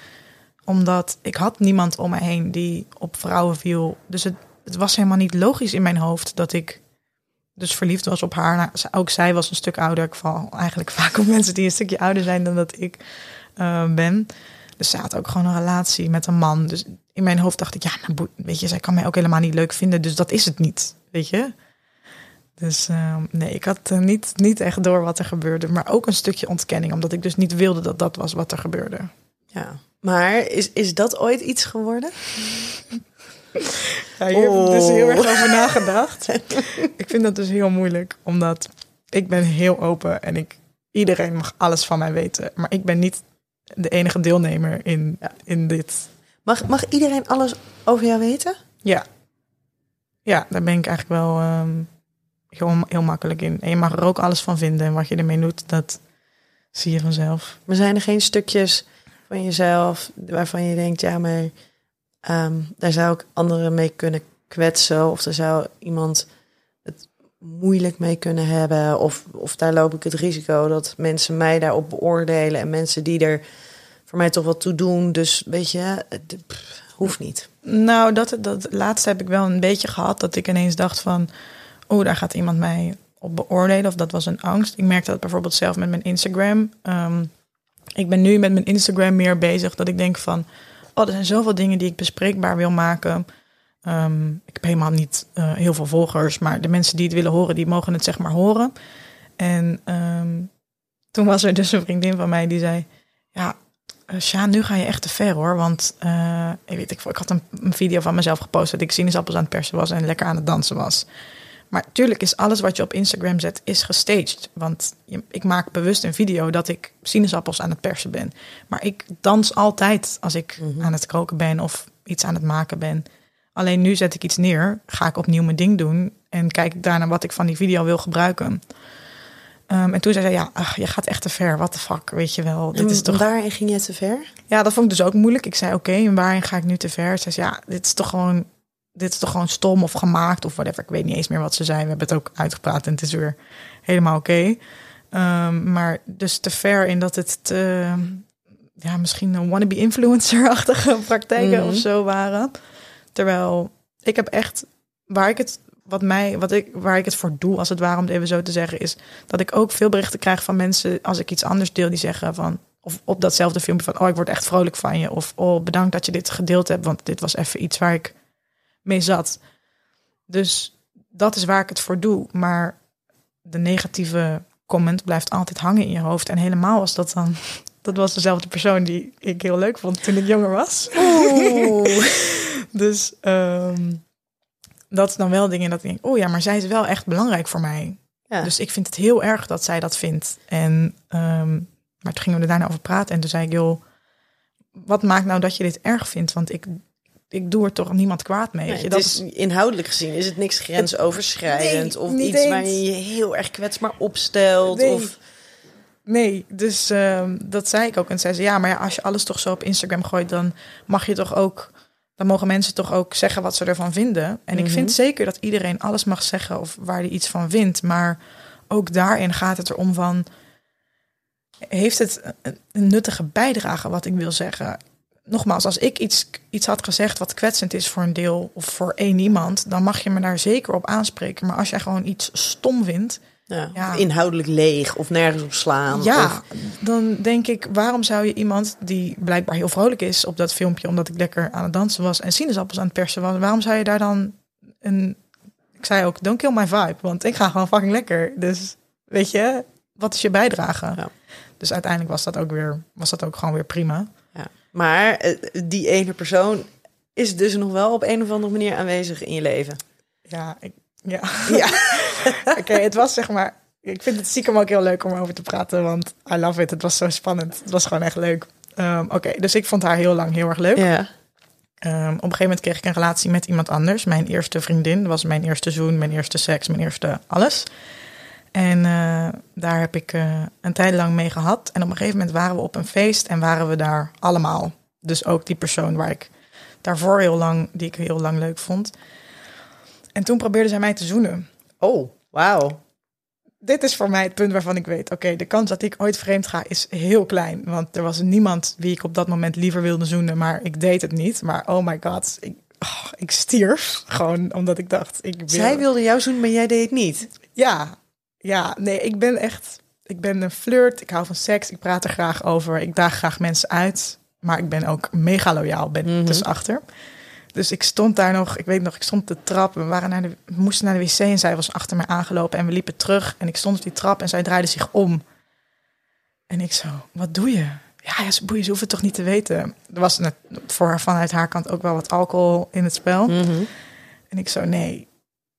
Omdat ik had niemand om me heen die op vrouwen viel. Dus het, het was helemaal niet logisch in mijn hoofd dat ik dus verliefd was op haar. Nou, ook zij was een stuk ouder. Ik val eigenlijk vaak op mensen die een stukje ouder zijn dan dat ik uh, ben. Dus ze had ook gewoon een relatie met een man. Dus in mijn hoofd dacht ik, ja, nou, weet je, zij kan mij ook helemaal niet leuk vinden. Dus dat is het niet, weet je. Dus uh, nee, ik had uh, niet, niet echt door wat er gebeurde. Maar ook een stukje ontkenning, omdat ik dus niet wilde dat dat was wat er gebeurde. Ja, maar is, is dat ooit iets geworden? Ja, hier oh. heb ik dus heel erg over nagedacht. ik vind dat dus heel moeilijk, omdat ik ben heel open en ik, iedereen mag alles van mij weten. Maar ik ben niet de enige deelnemer in, in dit. Mag, mag iedereen alles over jou weten? Ja. Ja, daar ben ik eigenlijk wel um, heel, heel makkelijk in. En je mag er ook alles van vinden. En wat je ermee doet, dat zie je vanzelf. Maar zijn er geen stukjes van jezelf waarvan je denkt, ja, maar um, daar zou ik anderen mee kunnen kwetsen? Of daar zou iemand het moeilijk mee kunnen hebben? Of, of daar loop ik het risico dat mensen mij daarop beoordelen en mensen die er voor mij toch wat toe doen. Dus weet je, het hoeft niet. Nou, dat, dat laatste heb ik wel een beetje gehad. Dat ik ineens dacht van, oh, daar gaat iemand mij op beoordelen. Of dat was een angst. Ik merkte dat bijvoorbeeld zelf met mijn Instagram. Um, ik ben nu met mijn Instagram meer bezig dat ik denk van, oh, er zijn zoveel dingen die ik bespreekbaar wil maken. Um, ik heb helemaal niet uh, heel veel volgers, maar de mensen die het willen horen, die mogen het zeg maar horen. En um, toen was er dus een vriendin van mij die zei, ja, uh, Sjaan, nu ga je echt te ver hoor. Want uh, ik weet ik, ik had een, een, video van mezelf gepost dat ik sinaasappels aan het persen was en lekker aan het dansen was. Maar tuurlijk is alles wat je op Instagram zet, is gestaged. Want je, ik maak bewust een video dat ik sinaasappels aan het persen ben. Maar ik dans altijd als ik mm -hmm. aan het koken ben of iets aan het maken ben. Alleen nu zet ik iets neer, ga ik opnieuw mijn ding doen en kijk ik daarna wat ik van die video wil gebruiken. Ehm, en toen zei zij, ja, ach, je gaat echt te ver. What the fuck, weet je wel. Dit En is toch... Daarin ging je te ver? Ja, dat vond ik dus ook moeilijk. Ik zei, oké, en waarin ga ik nu te ver? Ze zei, ja, dit is toch gewoon... Dit is toch gewoon stom of gemaakt of whatever. Ik weet niet eens meer wat ze zei. We hebben het ook uitgepraat en het is weer helemaal oké. Ehm, maar dus te ver in dat het te, ja, misschien een wannabe influencer-achtige praktijken Mhm. of zo waren. Terwijl ik heb echt, waar ik het, wat mij, wat ik, waar ik het voor doe, als het ware om het even zo te zeggen, is dat ik ook veel berichten krijg van mensen als ik iets anders deel, die zeggen van, of op datzelfde filmpje van, oh, ik word echt vrolijk van je. Of, oh, bedankt dat je dit gedeeld hebt, want dit was even iets waar ik mee zat. Dus dat is waar ik het voor doe. Maar de negatieve comment blijft altijd hangen in je hoofd. En helemaal was dat dan... Dat was dezelfde persoon die ik heel leuk vond toen ik jonger was. dus ehm, dat is dan wel dingen dat ik denk... Oh ja, maar zij is wel echt belangrijk voor mij. Ja. Dus ik vind het heel erg dat zij dat vindt. En, ehm, maar toen gingen we er daarna over praten. En toen zei ik, joh, wat maakt nou dat je dit erg vindt? Want ik, ik doe er toch niemand kwaad mee. Nee, je? Dat is, inhoudelijk gezien is het niks grensoverschrijdend Nee, of iets waar eens. je je heel erg kwetsbaar opstelt. Nee. Of, nee, dus ehm, dat zei ik ook. En zei ze, ja, maar ja, als je alles toch zo op Instagram gooit, dan mag je toch ook, dan mogen mensen toch ook zeggen wat ze ervan vinden. En ik Mhm. vind zeker dat iedereen alles mag zeggen of waar hij iets van vindt. Maar ook daarin gaat het erom van, heeft het een, een nuttige bijdrage wat ik wil zeggen? Nogmaals, als ik iets, iets had gezegd wat kwetsend is voor een deel of voor één iemand, dan mag je me daar zeker op aanspreken. Maar als jij gewoon iets stom vindt, ja, inhoudelijk leeg of nergens op slaan. ja, Of, dan denk ik, waarom zou je iemand die blijkbaar heel vrolijk is op dat filmpje, omdat ik lekker aan het dansen was en sinaasappels aan het persen was, waarom zou je daar dan een. Ik zei ook, don't kill my vibe, want ik ga gewoon fucking lekker. Dus weet je, wat is je bijdrage? Ja. Dus uiteindelijk was dat ook weer, was dat ook gewoon weer prima. ja. Maar eh, die ene persoon is dus nog wel op een of andere manier aanwezig in je leven. Ja, ik, ja. Ja. Oké, het was zeg maar. Ik vind het stiekem ook heel leuk om over te praten, want I love it. Het was zo spannend. Het was gewoon echt leuk. Ehm, Oké, dus ik vond haar heel lang heel erg leuk. Ja. Ehm, op een gegeven moment kreeg ik een relatie met iemand anders. Mijn eerste vriendin. Dat was mijn eerste zoen, mijn eerste seks, mijn eerste alles. En eh, daar heb ik eh, een tijd lang mee gehad. En op een gegeven moment waren we op een feest en waren we daar allemaal. Dus ook die persoon waar ik daarvoor heel lang, die ik heel lang leuk vond. En toen probeerde zij mij te zoenen. Oh, wauw. Dit is voor mij het punt waarvan ik weet, oké, de kans dat ik ooit vreemd ga is heel klein. Want er was niemand wie ik op dat moment liever wilde zoenen, maar ik deed het niet. Maar oh my god, ik, oh, ik stierf gewoon omdat ik dacht, ik wil... Zij wilde jou zoenen, maar jij deed het niet. Ja, ja, nee, ik ben echt, ik ben een flirt, ik hou van seks, ik praat er graag over, ik daag graag mensen uit. Maar ik ben ook mega loyaal, ben ik dus achter. Dus ik stond daar nog, ik weet nog, ik stond op de trap. We, waren naar de, we moesten naar de wc en zij was achter mij aangelopen. En we liepen terug en ik stond op die trap en zij draaide zich om. En ik zo, wat doe je? Ja, ja ze boeien, ze hoeven het toch niet te weten. Er was net voor haar, vanuit haar kant ook wel wat alcohol in het spel. En ik zo, nee,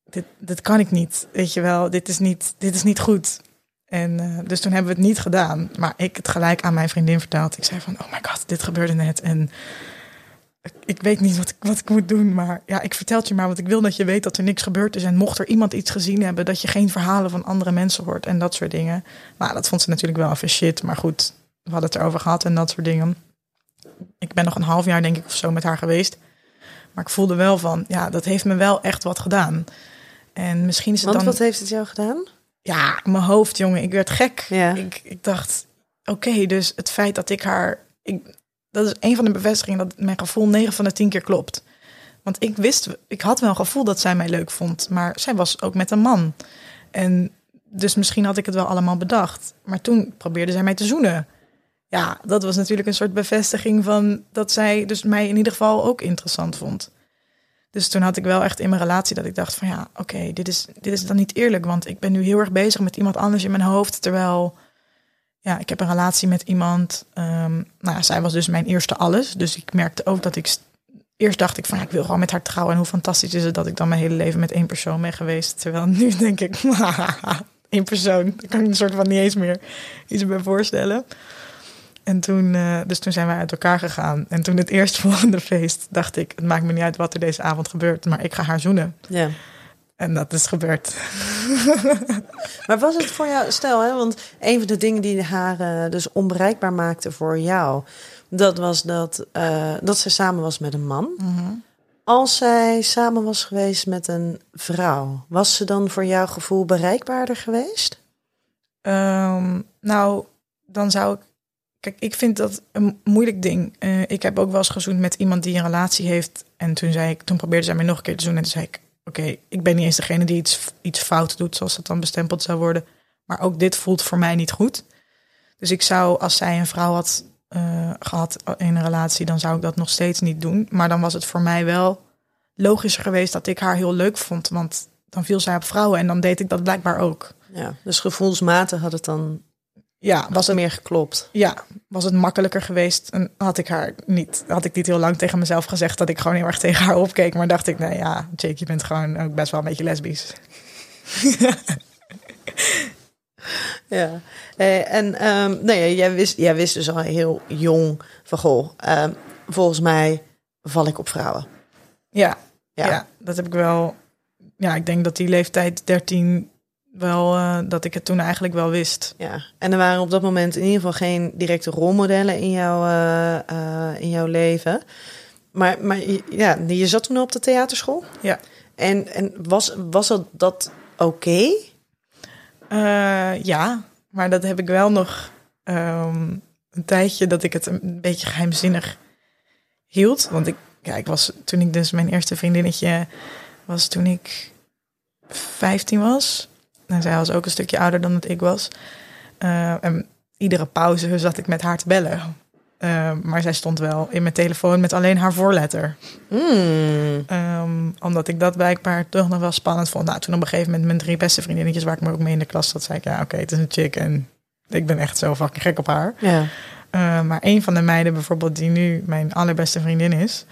dit, dit kan ik niet. Weet je wel, dit is niet, dit is niet goed. En eh, dus toen hebben we het niet gedaan. Maar ik het gelijk aan mijn vriendin verteld. Ik zei van, oh my god, dit gebeurde net. En ik, weet niet wat ik, wat ik moet doen. Maar ja, ik vertel het je maar. Want ik wil dat je weet dat er niks gebeurd is. En mocht er iemand iets gezien hebben, dat je geen verhalen van andere mensen hoort. En dat soort dingen. Maar dat vond ze natuurlijk wel even shit. Maar goed, we hadden het erover gehad en dat soort dingen. Ik ben nog een half jaar denk ik of zo met haar geweest. Maar ik voelde wel van, ja, dat heeft me wel echt wat gedaan. En misschien is het Want dan... wat heeft het jou gedaan? Ja, mijn hoofd, jongen. Ik werd gek. Ja. Ik, ik dacht, oké, dus het feit dat ik haar... Ik, dat is een van de bevestigingen dat mijn gevoel 9 van de 10 keer klopt. Want ik wist, ik had wel een gevoel dat zij mij leuk vond. Maar zij was ook met een man. En dus misschien had ik het wel allemaal bedacht. Maar toen probeerde zij mij te zoenen. Ja, dat was natuurlijk een soort bevestiging van dat zij dus mij in ieder geval ook interessant vond. Dus toen had ik wel echt in mijn relatie dat ik dacht van ja, oké, dit, is, dit is dan niet eerlijk. Want ik ben nu heel erg bezig met iemand anders in mijn hoofd. Terwijl, ja, ik heb een relatie met iemand. ehm, nou ja, zij was dus mijn eerste alles. Dus ik merkte ook dat ik... st- Eerst dacht ik van ja, ik wil gewoon met haar trouwen. En hoe fantastisch is het dat ik dan mijn hele leven met één persoon ben geweest. Terwijl nu denk ik, één persoon. Daar kan ik een soort van niet eens meer iets bij voorstellen. En toen, eh, dus toen zijn wij uit elkaar gegaan. En toen het eerstvolgende feest dacht ik, het maakt me niet uit wat er deze avond gebeurt, maar ik ga haar zoenen. Ja. En dat is gebeurd. Maar was het voor jou, stel hè, want een van de dingen die haar eh, dus onbereikbaar maakte voor jou, dat was dat, eh, dat ze samen was met een man. Als zij samen was geweest met een vrouw, was ze dan voor jouw gevoel bereikbaarder geweest? Ehm, nou, dan zou ik. Kijk, ik vind dat een moeilijk ding. Eh, ik heb ook wel eens gezoend met iemand die een relatie heeft. En toen zei ik, toen probeerde zij mij nog een keer te zoenen. En toen zei ik, oké, ik ben niet eens degene die iets, iets fout doet, zoals dat dan bestempeld zou worden. Maar ook dit voelt voor mij niet goed. Dus ik zou, als zij een vrouw had eh, gehad in een relatie, dan zou ik dat nog steeds niet doen. Maar dan was het voor mij wel logischer geweest dat ik haar heel leuk vond. Want dan viel zij op vrouwen en dan deed ik dat blijkbaar ook. Ja, dus gevoelsmatig had het dan Ja, was het meer geklopt. ja, was het makkelijker geweest. En had ik haar niet, had ik niet heel lang tegen mezelf gezegd dat ik gewoon heel erg tegen haar opkeek. Maar dacht ik, nee ja, Jake, je bent gewoon ook best wel een beetje lesbisch. Ja, eh, en ehm, nou ja, jij, wist, jij wist dus al heel jong van goh, ehm, volgens mij val ik op vrouwen. Ja, Ja. ja. dat heb ik wel. Ja, ik denk dat die leeftijd 13 wel, eh, dat ik het toen eigenlijk wel wist. Ja, en er waren op dat moment in ieder geval geen directe rolmodellen in, jouw eh, eh, in jouw leven. Maar, maar ja, je zat toen op de theaterschool. Ja. En, en was, was dat, dat oké? Ja, maar dat heb ik wel nog ehm, een tijdje dat ik het een beetje geheimzinnig hield. Want ik, ja, ik was toen ik dus mijn eerste vriendinnetje was toen ik 15 was. En zij was ook een stukje ouder dan dat ik was. Eh, en iedere pauze zat ik met haar te bellen. Eh, maar zij stond wel in mijn telefoon met alleen haar voorletter. Hmm. Ehm, omdat ik dat blijkbaar toch nog wel spannend vond. Nou, toen op een gegeven moment mijn drie beste vriendinnetjes waar ik me ook mee in de klas zat, zei ik ja, oké, het is een chick en ik ben echt zo fucking gek op haar. Ja. Uh, maar een van de meiden bijvoorbeeld die nu mijn allerbeste vriendin is,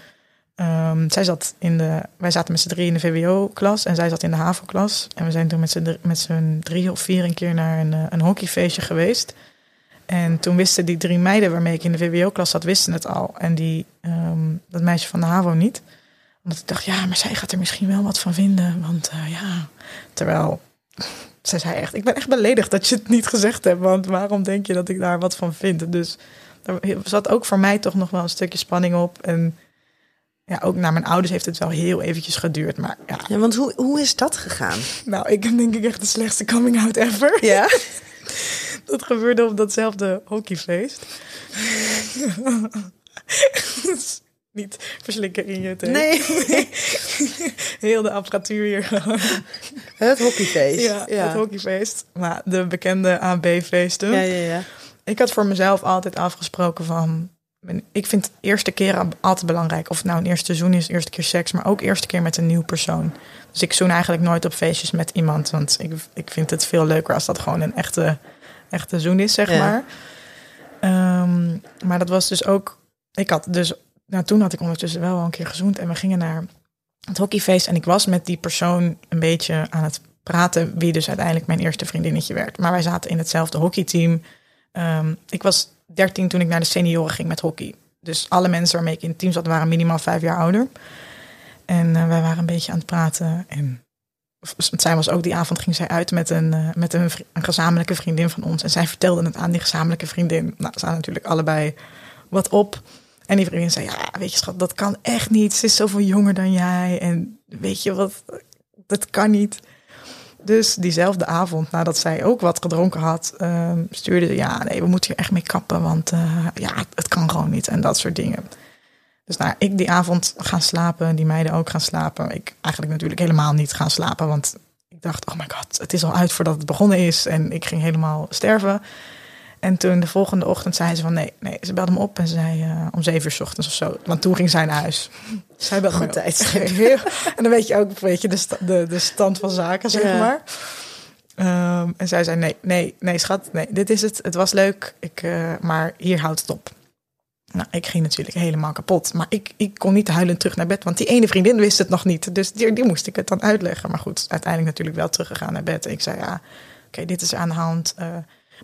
ehm, zij zat in de, wij zaten met z'n drie in de VWO-klas en zij zat in de HAVO-klas. En we zijn toen met z'n drie- of vier een keer naar een, eh, een hockeyfeestje geweest. En toen wisten die drie meiden waarmee ik in de VWO-klas zat, wisten het al. En die, ehm, dat meisje van de HAVO niet. Omdat ik dacht, ja, maar zij gaat er misschien wel wat van vinden. Want eh, ja, terwijl zij zei echt, ik ben echt beledigd dat je het niet gezegd hebt. Want waarom denk je dat ik daar wat van vind? Dus er zat ook voor mij toch nog wel een stukje spanning op. En ja, ook naar mijn ouders heeft het wel heel eventjes geduurd. Maar ja, ja, want hoe, hoe is dat gegaan? nou, ik heb denk ik echt de slechtste coming out ever. Ja? Dat gebeurde op datzelfde hockeyfeest. Niet verslikken in je thee. Nee. Heel de apparatuur hier gewoon. Het hockeyfeest. Ja, ja. het hockeyfeest. Maar de bekende AB-feesten. Ja, ja, ja. Ik had voor mezelf altijd afgesproken van... Ik vind de eerste keer altijd belangrijk. Of het nou een eerste seizoen is, eerste keer seks... maar ook eerste keer met een nieuw persoon. Dus ik zoen eigenlijk nooit op feestjes met iemand. Want ik, ik vind het veel leuker als dat gewoon een echte, echte zoen is, zeg Ja. maar. Ehm, maar dat was dus ook... Ik had dus... Nou, toen had ik ondertussen wel al een keer gezoend. En we gingen naar het hockeyfeest. En ik was met die persoon een beetje aan het praten... wie dus uiteindelijk mijn eerste vriendinnetje werd. Maar wij zaten in hetzelfde hockeyteam... Ehm, ik was 13 toen ik naar de senioren ging met hockey. Dus alle mensen waarmee ik in het team zat waren minimaal vijf jaar ouder. En eh, wij waren een beetje aan het praten. En zij was ook die avond ging zij uit met een, eh, met een, gezamenlijke vriendin van ons. En zij vertelde het aan die gezamenlijke vriendin. Nou, ze staan natuurlijk allebei wat op. En die vriendin zei, ja, weet je schat, dat kan echt niet. Ze is zoveel jonger dan jij. En weet je wat, dat kan niet. Dus diezelfde avond, nadat zij ook wat gedronken had, ehm, stuurde ze: Ja, nee, we moeten hier echt mee kappen, want eh, ja, het kan gewoon niet en dat soort dingen. Dus nou, ik die avond gaan slapen, die meiden ook gaan slapen. Ik eigenlijk natuurlijk helemaal niet gaan slapen, want ik dacht: Oh my god, het is al uit voordat het begonnen is. En ik ging helemaal sterven. En toen de volgende ochtend zei ze van nee, nee. Ze belde me op en ze zei eh, om zeven uur 's ochtends of zo. Want toen ging zij naar huis. Zij belde Goed. Heel- En dan weet je ook weet je, de, sta- de, de stand van zaken, zeg Ja. maar. Ehm, en zij zei nee, nee, nee schat, nee, dit is het. Het was leuk, ik, eh, maar hier houdt het op. Nou, ik ging natuurlijk helemaal kapot. Maar ik, ik kon niet huilend terug naar bed, want die ene vriendin wist het nog niet. Dus die, die moest ik het dan uitleggen. Maar goed, uiteindelijk natuurlijk wel teruggegaan naar bed. Ik zei ja, oké, dit is aan de hand. eh,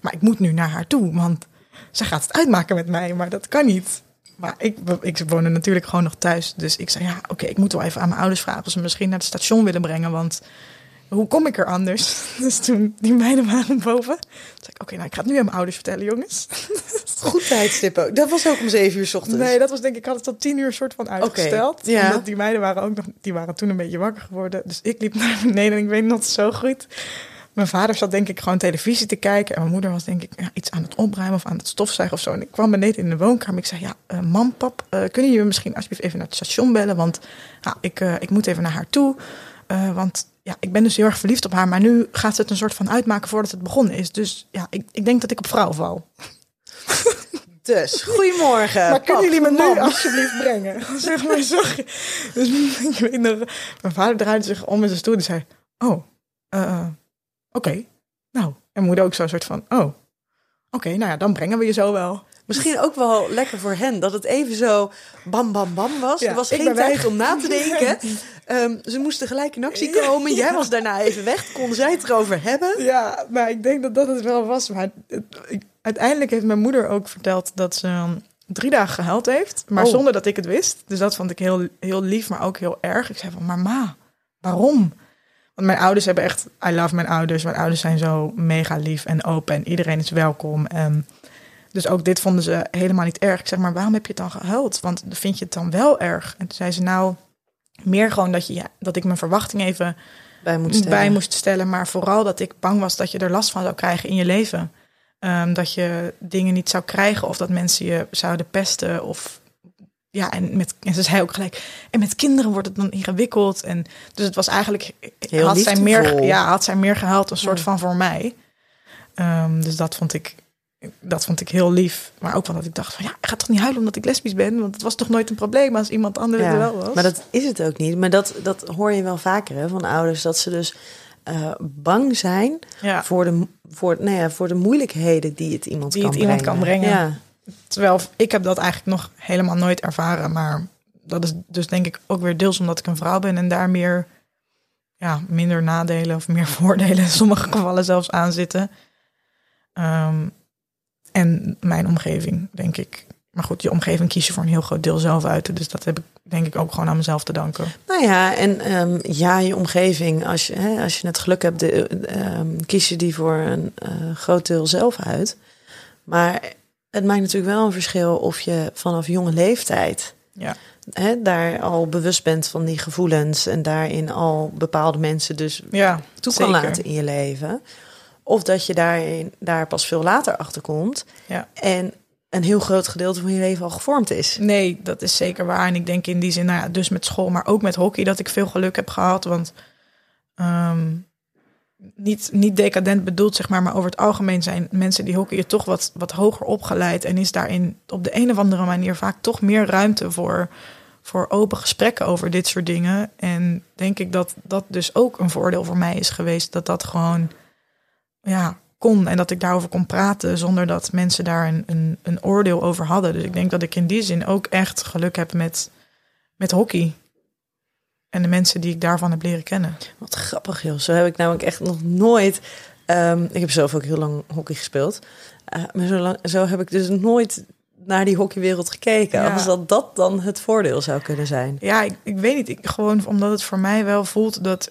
maar ik moet nu naar haar toe, want ze gaat het uitmaken met mij. Maar dat kan niet. Maar ik, ik woonde natuurlijk gewoon nog thuis. Dus ik zei, ja, oké, ik moet wel even aan mijn ouders vragen... of ze misschien naar het station willen brengen. Want hoe kom ik er anders? Dus toen die meiden waren boven, zei ik, oké, nou ik ga het nu aan mijn ouders vertellen, jongens. Goed tijdstip ook. Dat was ook om zeven uur 's ochtends. Nee, dat was denk ik, ik had het tot tien uur soort van uitgesteld. ja. Omdat die meiden waren ook nog, die waren toen een beetje wakker geworden. Dus ik liep naar beneden en ik weet nog zo goed. Mijn vader zat denk ik gewoon televisie te kijken. En mijn moeder was denk ik ja, iets aan het opruimen of aan het stofzuigen of zo. En ik kwam beneden in de woonkamer. Ik zei, ja, eh, mam, pap, eh, kunnen jullie misschien alsjeblieft even naar het station bellen? Want ja, ik, eh, ik moet even naar haar toe. Want ja, ik ben dus heel erg verliefd op haar. Maar nu gaat ze het een soort van uitmaken voordat het begonnen is. Dus ja, ik, ik denk dat ik op vrouw val. Dus, goedemorgen. Maar kunnen jullie me nu alsjeblieft brengen? zeg maar, sorry. Dus ik weet nog, mijn vader draaide zich om in zijn stoel en zei... Oh, eh, oké. Nou, en moeder ook zo'n soort van... Oh, oké, nou ja, dan brengen we je zo wel. Misschien ook wel lekker voor hen dat het even zo bam bam bam was. Ja, er was geen tijd weg. om na te denken. Ehm, ze moesten gelijk in actie komen. Jij was daarna even weg. Konden zij het erover hebben? Ja, maar ik denk dat dat het wel was. Maar het- ik- uiteindelijk heeft mijn moeder ook verteld dat ze um, drie dagen gehuild heeft. Maar Oh. zonder dat ik het wist. Dus dat vond ik heel, heel lief, maar ook heel erg. Ik zei van, maar ma, waarom? Want mijn ouders hebben echt, I love mijn ouders. Mijn ouders zijn zo mega lief en open en iedereen is welkom. En dus ook dit vonden ze helemaal niet erg. Ik zeg, maar waarom heb je het dan gehuild? Want vind je het dan wel erg? En toen zei ze, nou, meer gewoon dat, je, ja, dat ik mijn verwachting even Bij moet stellen. bij moest stellen. Maar vooral dat ik bang was dat je er last van zou krijgen in je leven. Ehm, dat je dingen niet zou krijgen of dat mensen je zouden pesten. Of ja, en, met, en ze zei ook gelijk. En met kinderen wordt het dan ingewikkeld. En dus het was eigenlijk. Heel had, zij meer, ja, had zij meer gehaald, een soort Ja. van voor mij. Ehm, dus dat vond ik. Dat vond ik heel lief. Maar ook wel dat ik dacht van ja, ik ga toch niet huilen omdat ik lesbisch ben. Want het was toch nooit een probleem als iemand anders Ja, er wel was. Maar dat is het ook niet. Maar dat, dat hoor je wel vaker hè, van ouders. Dat ze dus eh, bang zijn ja. voor, de, voor, nou ja, voor de moeilijkheden die het iemand Die kan het iemand brengen. kan brengen. Ja. Terwijl ik heb dat eigenlijk nog helemaal nooit ervaren. Maar dat is dus denk ik ook weer deels omdat ik een vrouw ben en daar meer, ja, minder nadelen of meer voordelen in sommige gevallen zelfs aan zitten. Ehm, en mijn omgeving, denk ik. Maar goed, je omgeving kies je voor een heel groot deel zelf uit. Dus dat heb ik denk ik ook gewoon aan mezelf te danken. Nou ja, en ehm, ja, je omgeving, als je, hè, als je het geluk hebt, de, ehm, kies je die voor een eh, groot deel zelf uit. Maar het maakt natuurlijk wel een verschil of je vanaf jonge leeftijd Ja. hè, daar al bewust bent van die gevoelens en daarin al bepaalde mensen dus Ja, toe kan zeker. laten in je leven. Of dat je daarin, daar pas veel later achter komt Ja. en een heel groot gedeelte van je leven al gevormd is. Nee, dat is zeker waar. En ik denk in die zin, nou ja, dus met school, maar ook met hockey, dat ik veel geluk heb gehad. Want ehm, niet, niet decadent bedoeld, zeg maar, maar over het algemeen zijn mensen die hockeyen toch wat, wat hoger opgeleid. En is daarin op de een of andere manier vaak toch meer ruimte voor, voor open gesprekken over dit soort dingen. En denk ik dat dat dus ook een voordeel voor mij is geweest. Dat dat gewoon, ja, kon en dat ik daarover kon praten zonder dat mensen daar een, een, een oordeel over hadden. Dus ik denk dat ik in die zin ook echt geluk heb met, met hockey. En de mensen die ik daarvan heb leren kennen. Wat grappig, joh. Zo heb ik namelijk echt nog nooit... ehm, ik heb zelf ook heel lang hockey gespeeld. Eh, maar zo, lang, zo heb ik dus nooit naar die hockeywereld gekeken. Ja. Als dat dat dan het voordeel zou kunnen zijn. Ja, ik, ik weet niet. Ik, gewoon omdat het voor mij wel voelt dat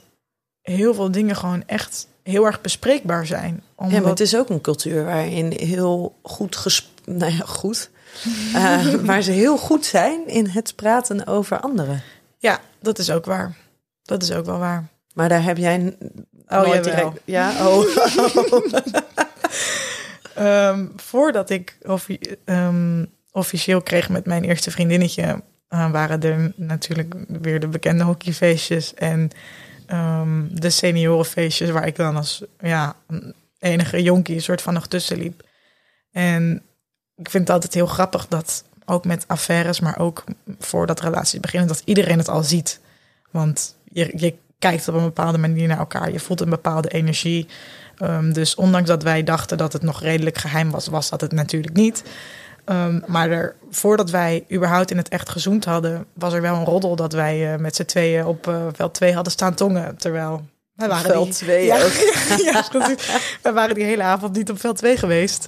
heel veel dingen gewoon echt heel erg bespreekbaar zijn. Omdat, Ja, maar het is ook een cultuur waarin heel goed ges... Nou ja, goed. Eh, waar ze heel goed zijn in het praten over anderen. Ja, dat is ook waar. Dat is ook wel waar. Maar daar heb jij Oh, nooit direct... Ja, oh. Ehm, voordat ik offi- ehm, officieel kreeg met mijn eerste vriendinnetje, eh, waren er natuurlijk weer de bekende hockeyfeestjes en ehm, de seniorenfeestjes, waar ik dan als ja, enige jonkie een soort van nog tussen liep. En ik vind het altijd heel grappig dat ook met affaires, maar ook voordat relaties beginnen, dat iedereen het al ziet. Want je, je kijkt op een bepaalde manier naar elkaar, je voelt een bepaalde energie. Ehm, dus ondanks dat wij dachten dat het nog redelijk geheim was, was dat het natuurlijk niet. Ehm, maar er, voordat wij überhaupt in het echt gezoend hadden, was er wel een roddel dat wij eh, met z'n tweeën op eh, veld 2 hadden staan tongen. Terwijl wij waren Veld die, 2 ja, ook. ja, precies. wij waren die hele avond niet op veld 2 geweest.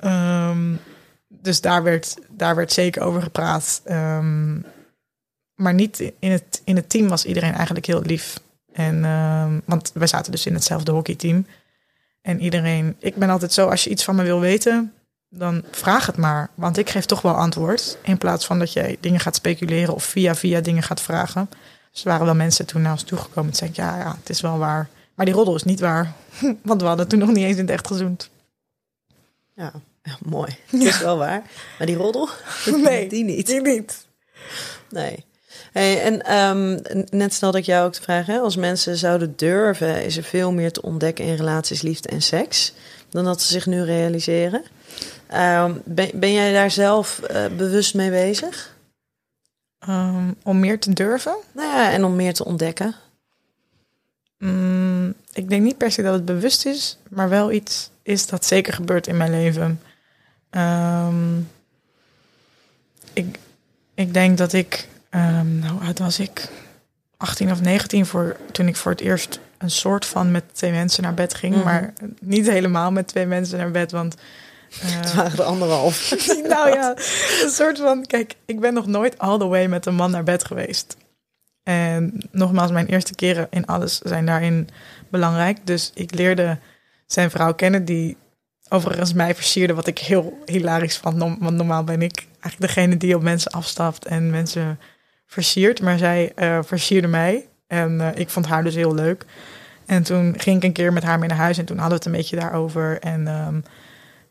Ehm, dus daar werd, daar werd zeker over gepraat. Ehm, maar niet in het, in het team was iedereen eigenlijk heel lief. En, ehm, want wij zaten dus in hetzelfde hockeyteam. En iedereen, ik ben altijd zo, als je iets van me wil weten, dan vraag het maar. Want ik geef toch wel antwoord. In plaats van dat jij dingen gaat speculeren of via via dingen gaat vragen. Dus er waren wel mensen toen naar ons toegekomen. en zei ik, ja, ja, het is wel waar. Maar die roddel is niet waar. Want we hadden toen nog niet eens in het echt gezoend. Ja, mooi. Het is wel waar. Maar die roddel? Nee, die niet. Die niet. Nee. Hey, en ehm, net stelde ik jou ook de vraag, hè, als mensen zouden durven, is er veel meer te ontdekken in relaties, liefde en seks, dan dat ze zich nu realiseren. Ehm, ben, ben jij daar zelf eh, bewust mee bezig? Ehm, om meer te durven? Nou ja, en om meer te ontdekken. Mm, ik denk niet per se dat het bewust is, maar wel iets is dat zeker gebeurt in mijn leven. Ehm, ik, ik denk dat ik, um, nou oud was ik, 18 of 19 voor, toen ik voor het eerst een soort van met twee mensen naar bed ging, Mhm. maar niet helemaal met twee mensen naar bed, want eh, Het waren er anderhalf. nou ja, een soort van. Kijk, ik ben nog nooit all the way met een man naar bed geweest. En nogmaals, mijn eerste keren in alles zijn daarin belangrijk. Dus ik leerde zijn vrouw kennen, die overigens mij versierde, wat ik heel hilarisch vond. Want normaal ben ik eigenlijk degene die op mensen afstapt en mensen versiert. Maar zij eh, versierde mij. En eh, ik vond haar dus heel leuk. En toen ging ik een keer met haar mee naar huis en toen hadden we het een beetje daarover. En ehm,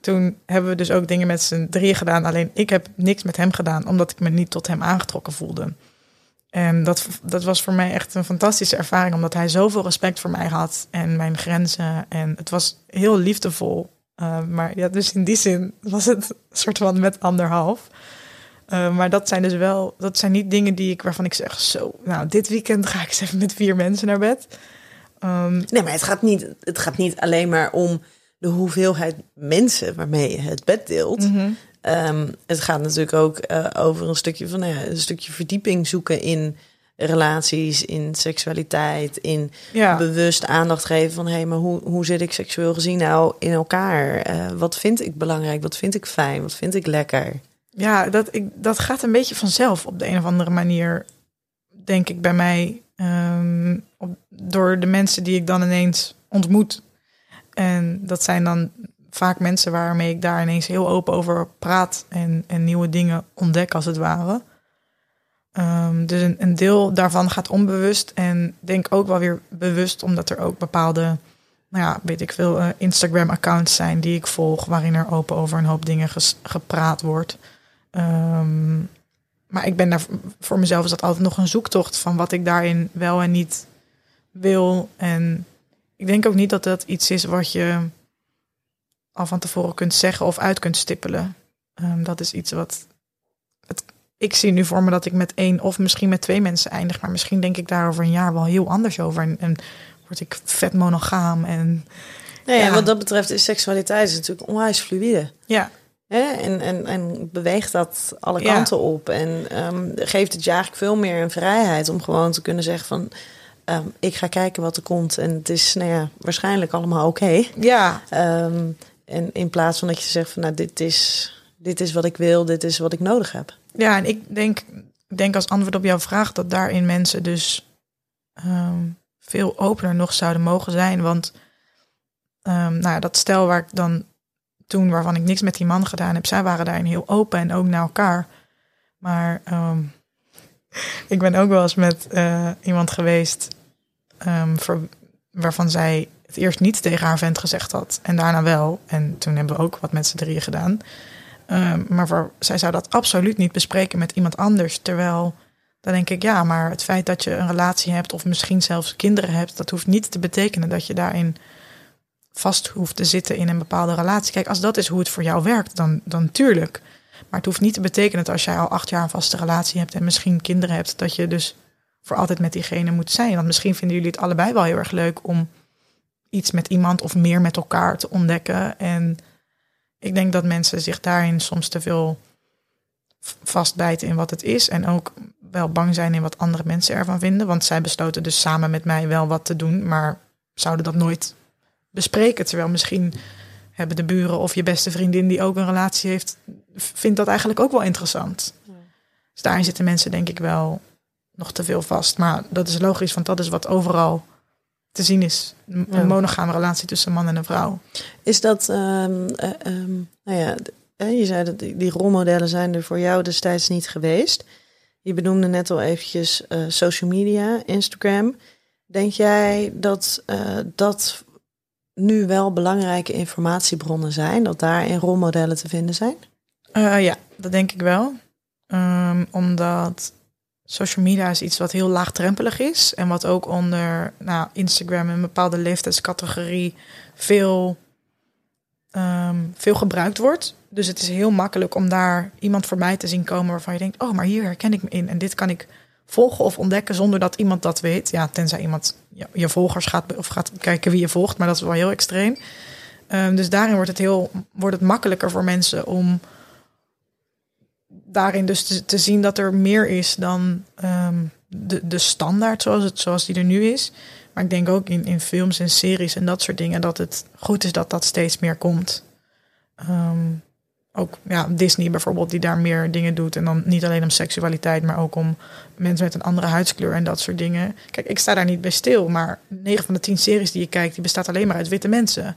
toen hebben we dus ook dingen met z'n drieën gedaan. Alleen ik heb niks met hem gedaan, omdat ik me niet tot hem aangetrokken voelde. En dat, dat was voor mij echt een fantastische ervaring, omdat hij zoveel respect voor mij had en mijn grenzen. En het was heel liefdevol. Uh, maar ja, dus in die zin was het een soort van met anderhalf. Uh, maar dat zijn dus wel, dat zijn niet dingen die ik waarvan ik zeg, zo, nou, dit weekend ga ik eens even met vier mensen naar bed. Um, Nee, maar het gaat, niet, het gaat niet alleen maar om de hoeveelheid mensen waarmee je het bed deelt. mm -hmm. um, het gaat natuurlijk ook uh, over een stukje van nou ja, een stukje verdieping zoeken in relaties, in seksualiteit, in ja. bewust aandacht geven van hé, hey, maar hoe, hoe zit ik seksueel gezien nou in elkaar? Uh, wat vind ik belangrijk? Wat vind ik fijn? Wat vind ik lekker? Ja, dat, ik, dat gaat een beetje vanzelf op de een of andere manier, denk ik, bij mij. Um, op, door de mensen die ik dan ineens ontmoet. En dat zijn dan vaak mensen waarmee ik daar ineens heel open over praat en, en nieuwe dingen ontdek, als het ware. Um, dus een, een, deel daarvan gaat onbewust en denk ook wel weer bewust, omdat er ook bepaalde, nou ja, weet ik veel, uh, Instagram-accounts zijn die ik volg, waarin er open over een hoop dingen ges, gepraat wordt. Um, maar ik ben daar voor mezelf is dat altijd nog een zoektocht van wat ik daarin wel en niet wil. En ik denk ook niet dat dat iets is wat je al van tevoren kunt zeggen of uit kunt stippelen. Um, dat is iets wat. Ik zie nu voor me dat ik met één of misschien met twee mensen eindig. Maar misschien denk ik daar over een jaar wel heel anders over. En, en word ik vet monogaam. En, nee, ja. wat dat betreft is seksualiteit is natuurlijk onwijs fluïde. Ja. Hè? En, en, en beweegt dat alle kanten ja. op. En um, geeft het je eigenlijk veel meer een vrijheid om gewoon te kunnen zeggen van... Um, ik ga kijken wat er komt en het is nou ja, waarschijnlijk allemaal oké. Okay. Ja. Um, en in plaats van dat je zegt van nou, dit is, dit is wat ik wil, dit is wat ik nodig heb. Ja, en ik denk, denk als antwoord op jouw vraag dat daarin mensen dus um, veel opener nog zouden mogen zijn. Want um, nou, dat stel waar ik dan toen, waarvan ik niks met die man gedaan heb, zij waren daarin heel open en ook naar elkaar. Maar um, ik ben ook wel eens met uh, iemand geweest waarvan zij het eerst niet tegen haar vent gezegd had en daarna wel. En toen hebben we ook wat met z'n drieën gedaan. Um, maar voor, zij zou dat absoluut niet bespreken met iemand anders. Terwijl, dan denk ik, ja, maar het feit dat je een relatie hebt of misschien zelfs kinderen hebt, dat hoeft niet te betekenen dat je daarin vast hoeft te zitten in een bepaalde relatie. Kijk, als dat is hoe het voor jou werkt, dan, dan tuurlijk. Maar het hoeft niet te betekenen dat als jij al acht jaar een vaste relatie hebt en misschien kinderen hebt, dat je dus voor altijd met diegene moet zijn. Want misschien vinden jullie het allebei wel heel erg leuk om iets met iemand of meer met elkaar te ontdekken. En ik denk dat mensen zich daarin soms te veel vastbijten in wat het is. En ook wel bang zijn in wat andere mensen ervan vinden. Want zij besloten dus samen met mij wel wat te doen, maar zouden dat nooit bespreken. Terwijl misschien hebben de buren of je beste vriendin die ook een relatie heeft, vindt dat eigenlijk ook wel interessant. Ja. Dus daarin zitten mensen denk ik wel nog te veel vast. Maar dat is logisch, want dat is wat overal te zien is. Een Ja. monogame relatie tussen man en een vrouw. Is dat, ehm, nou ja, je zei dat die, die rolmodellen zijn er voor jou destijds niet geweest. Je benoemde net al eventjes eh, social media, Instagram. Denk jij dat eh, dat nu wel belangrijke informatiebronnen zijn? Dat daarin rolmodellen te vinden zijn? Ja, dat denk ik wel. Ehm, omdat social media is iets wat heel laagdrempelig is. En wat ook onder nou, Instagram een bepaalde leeftijdscategorie veel, ehm, veel gebruikt wordt. Dus het is heel makkelijk om daar iemand voorbij te zien komen waarvan je denkt: oh, maar hier herken ik me in. En dit kan ik volgen of ontdekken zonder dat iemand dat weet. Ja, tenzij iemand je, volgers gaat of gaat kijken wie je volgt, maar dat is wel heel extreem. Ehm, dus daarin wordt het heel wordt het makkelijker voor mensen om daarin dus te, zien dat er meer is dan ehm, de, de standaard zoals, het, zoals die er nu is. Maar ik denk ook in, in films en series en dat soort dingen dat het goed is dat dat steeds meer komt. Ehm, ook ja, Disney bijvoorbeeld, die daar meer dingen doet. En dan niet alleen om seksualiteit, maar ook om mensen met een andere huidskleur en dat soort dingen. Kijk, ik sta daar niet bij stil, maar 9 van de 10 series die je kijkt, die bestaat alleen maar uit witte mensen.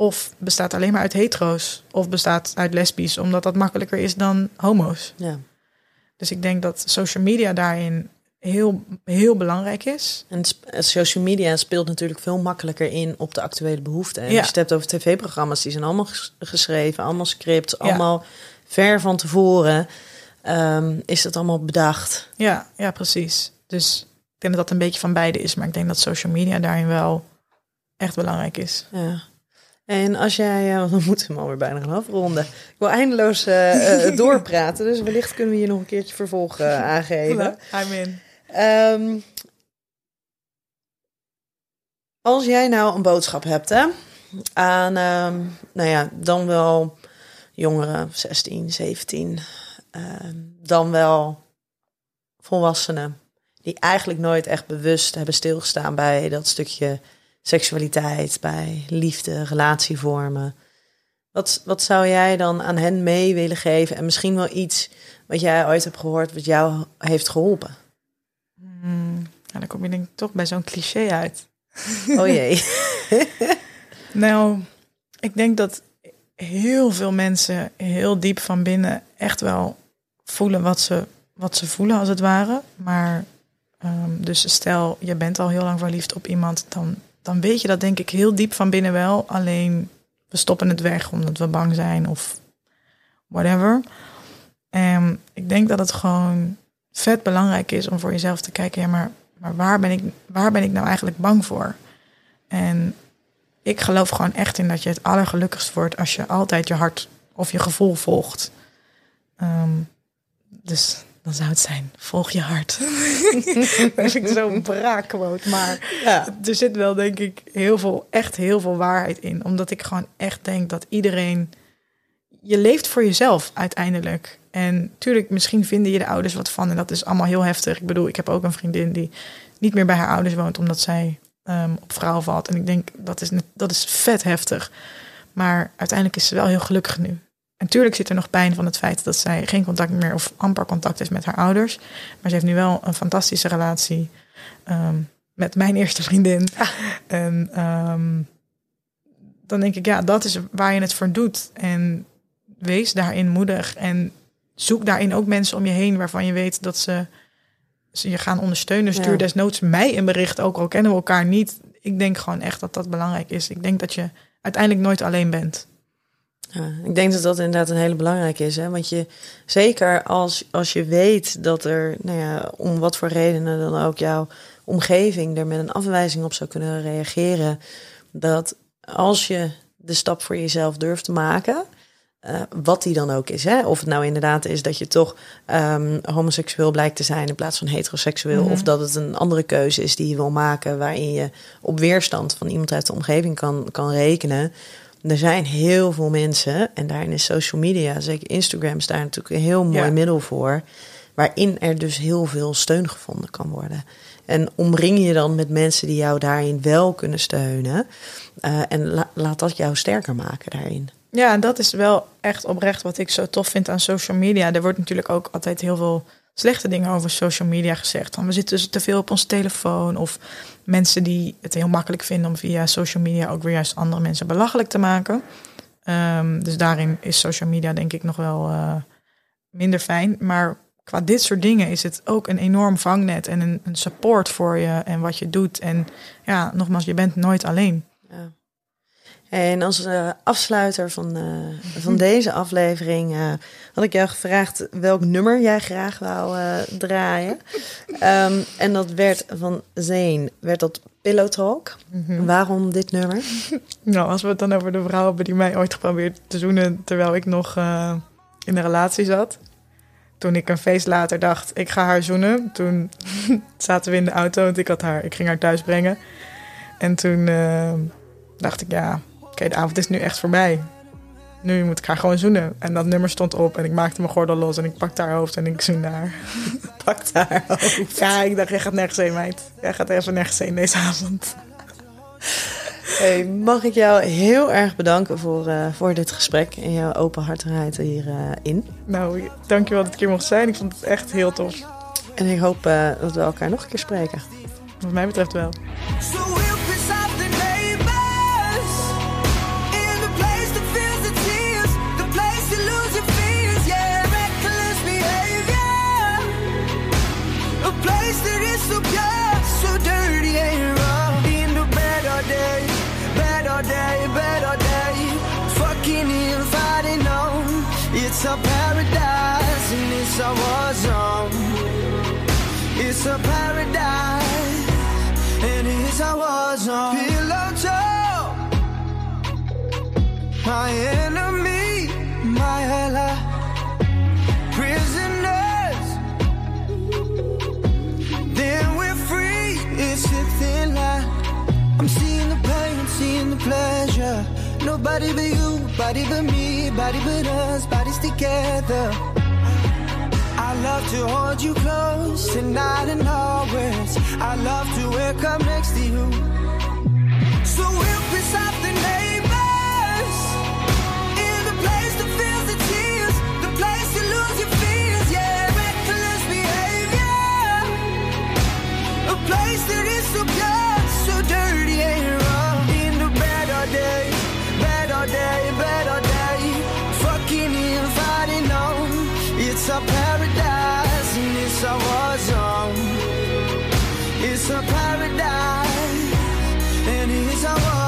Of bestaat alleen maar uit hetero's. Of bestaat uit lesbisch, omdat dat makkelijker is dan homo's. Ja. Dus ik denk dat social media daarin heel, heel belangrijk is. En eh, social media speelt natuurlijk veel makkelijker in op de actuele behoeften. En Ja. als je het hebt over tv-programma's, die zijn allemaal ges- geschreven, allemaal scripts, Ja. allemaal ver van tevoren. ehm, is het allemaal bedacht. Ja, ja, precies. Dus ik denk dat dat een beetje van beide is. Maar ik denk dat social media daarin wel echt belangrijk is. Ja. En als jij, uh, we moeten hem alweer bijna gaan afronden. Ik wil eindeloos eh, eh, doorpraten, dus wellicht kunnen we hier nog een keertje vervolg eh, aangeven. I'm in. Ehm, als jij nou een boodschap hebt, hè, aan, ehm, nou ja, dan wel jongeren, 16, 17, ehm, dan wel volwassenen, die eigenlijk nooit echt bewust hebben stilgestaan bij dat stukje seksualiteit, bij liefde, relatievormen. Wat, wat zou jij dan aan hen mee willen geven? En misschien wel iets wat jij ooit hebt gehoord, wat jou heeft geholpen. Hmm, ja, dan kom je denk ik toch bij zo'n cliché uit. Oh jee. Nou, ik denk dat heel veel mensen heel diep van binnen echt wel voelen wat ze, wat ze voelen als het ware. Maar ehm, dus stel, je bent al heel lang verliefd op iemand, dan, dan weet je dat denk ik heel diep van binnen wel. Alleen we stoppen het weg omdat we bang zijn of whatever. En ik denk dat het gewoon vet belangrijk is om voor jezelf te kijken, ja, maar, maar waar, ben ik, waar ben ik nou eigenlijk bang voor? En ik geloof gewoon echt in dat je het allergelukkigst wordt als je altijd je hart of je gevoel volgt. Ehm, dus dan zou het zijn, volg je hart. dat vind ik zo'n braakquote, maar Ja. er zit wel denk ik heel veel, echt heel veel waarheid in. Omdat ik gewoon echt denk dat iedereen, je leeft voor jezelf uiteindelijk. En tuurlijk, misschien vinden je de ouders wat van en dat is allemaal heel heftig. Ik bedoel, ik heb ook een vriendin die niet meer bij haar ouders woont omdat zij ehm, op vrouw valt. En ik denk, dat is, dat is vet heftig. Maar uiteindelijk is ze wel heel gelukkig nu. En tuurlijk zit er nog pijn van het feit dat zij geen contact meer of amper contact heeft met haar ouders. Maar ze heeft nu wel een fantastische relatie ehm, met mijn eerste vriendin. En ehm, dan denk ik, ja, dat is waar je het voor doet. En wees daarin moedig. En zoek daarin ook mensen om je heen waarvan je weet dat ze, ze je gaan ondersteunen. Stuur Ja. desnoods mij een bericht, ook al kennen we elkaar niet. Ik denk gewoon echt dat dat belangrijk is. Ik denk dat je uiteindelijk nooit alleen bent. Ja, ik denk dat dat inderdaad een hele belangrijke is. Hè? Want je, zeker als, als je weet dat er, nou ja, om wat voor redenen dan ook, jouw omgeving er met een afwijzing op zou kunnen reageren. Dat als je de stap voor jezelf durft te maken, eh, wat die dan ook is. Hè? Of het nou inderdaad is dat je toch ehm, homoseksueel blijkt te zijn in plaats van heteroseksueel. Mhm. Of dat het een andere keuze is die je wil maken waarin je op weerstand van iemand uit de omgeving kan, kan rekenen. Er zijn heel veel mensen, en daarin is social media, zeker Instagram, is daar natuurlijk een heel mooi Ja. middel voor. Waarin er dus heel veel steun gevonden kan worden. En omring je dan met mensen die jou daarin wel kunnen steunen. eh, en la- laat dat jou sterker maken daarin. Ja, en dat is wel echt oprecht wat ik zo tof vind aan social media. Er wordt natuurlijk ook altijd heel veel slechte dingen over social media gezegd. Van we zitten dus te veel op onze telefoon. Of mensen die het heel makkelijk vinden om via social media ook weer juist andere mensen belachelijk te maken. Ehm, dus daarin is social media denk ik nog wel eh, minder fijn. Maar qua dit soort dingen is het ook een enorm vangnet en een, een support voor je en wat je doet. En ja, nogmaals, je bent nooit alleen. Ja. En als uh, afsluiter van, uh, van deze aflevering uh, had ik jou gevraagd welk nummer jij graag wou draaien. Um, en dat werd van Zane, werd dat Pillow Talk. Mm -hmm. Waarom dit nummer? nou, als we het dan over de vrouw hebben die mij ooit geprobeerd te zoenen terwijl ik nog in een relatie zat. Toen ik een feest later dacht, ik ga haar zoenen. Toen zaten we in de auto, want ik had haar, ik ging haar thuis brengen. En toen dacht ik, ja, de avond is nu echt voorbij. Nu moet ik haar gewoon zoenen. En dat nummer stond op en ik maakte mijn gordel los en ik pakte haar hoofd en ik zoende haar. pakte haar hoofd? Ja, ik dacht, jij gaat nergens heen, meid. Jij gaat even nergens heen deze avond. Hey, mag ik jou heel erg bedanken voor, uh, voor dit gesprek en jouw openhartigheid hierin. Uh, nou, dankjewel dat ik hier mocht zijn. Ik vond het echt heel tof. En ik hoop uh, dat we elkaar nog een keer spreken. Wat mij betreft wel. It's a paradise and it's a war zone. It's a paradise and it's a war zone. Pillow talk, my enemy, my ally, prisoners. Then we're free. It's a thin line. I'm seeing pleasure. Nobody but you, body but me, body but us, bodies together. I love to hold you close tonight and always. I love to wake up next to you. So we'll piss off the neighbors in the place that feels the tears, the place you lose your fears, yeah, reckless behavior, a place that is so pure, a paradise and it's a war zone. It's a paradise and it's a war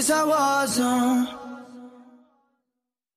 Cause I wasn't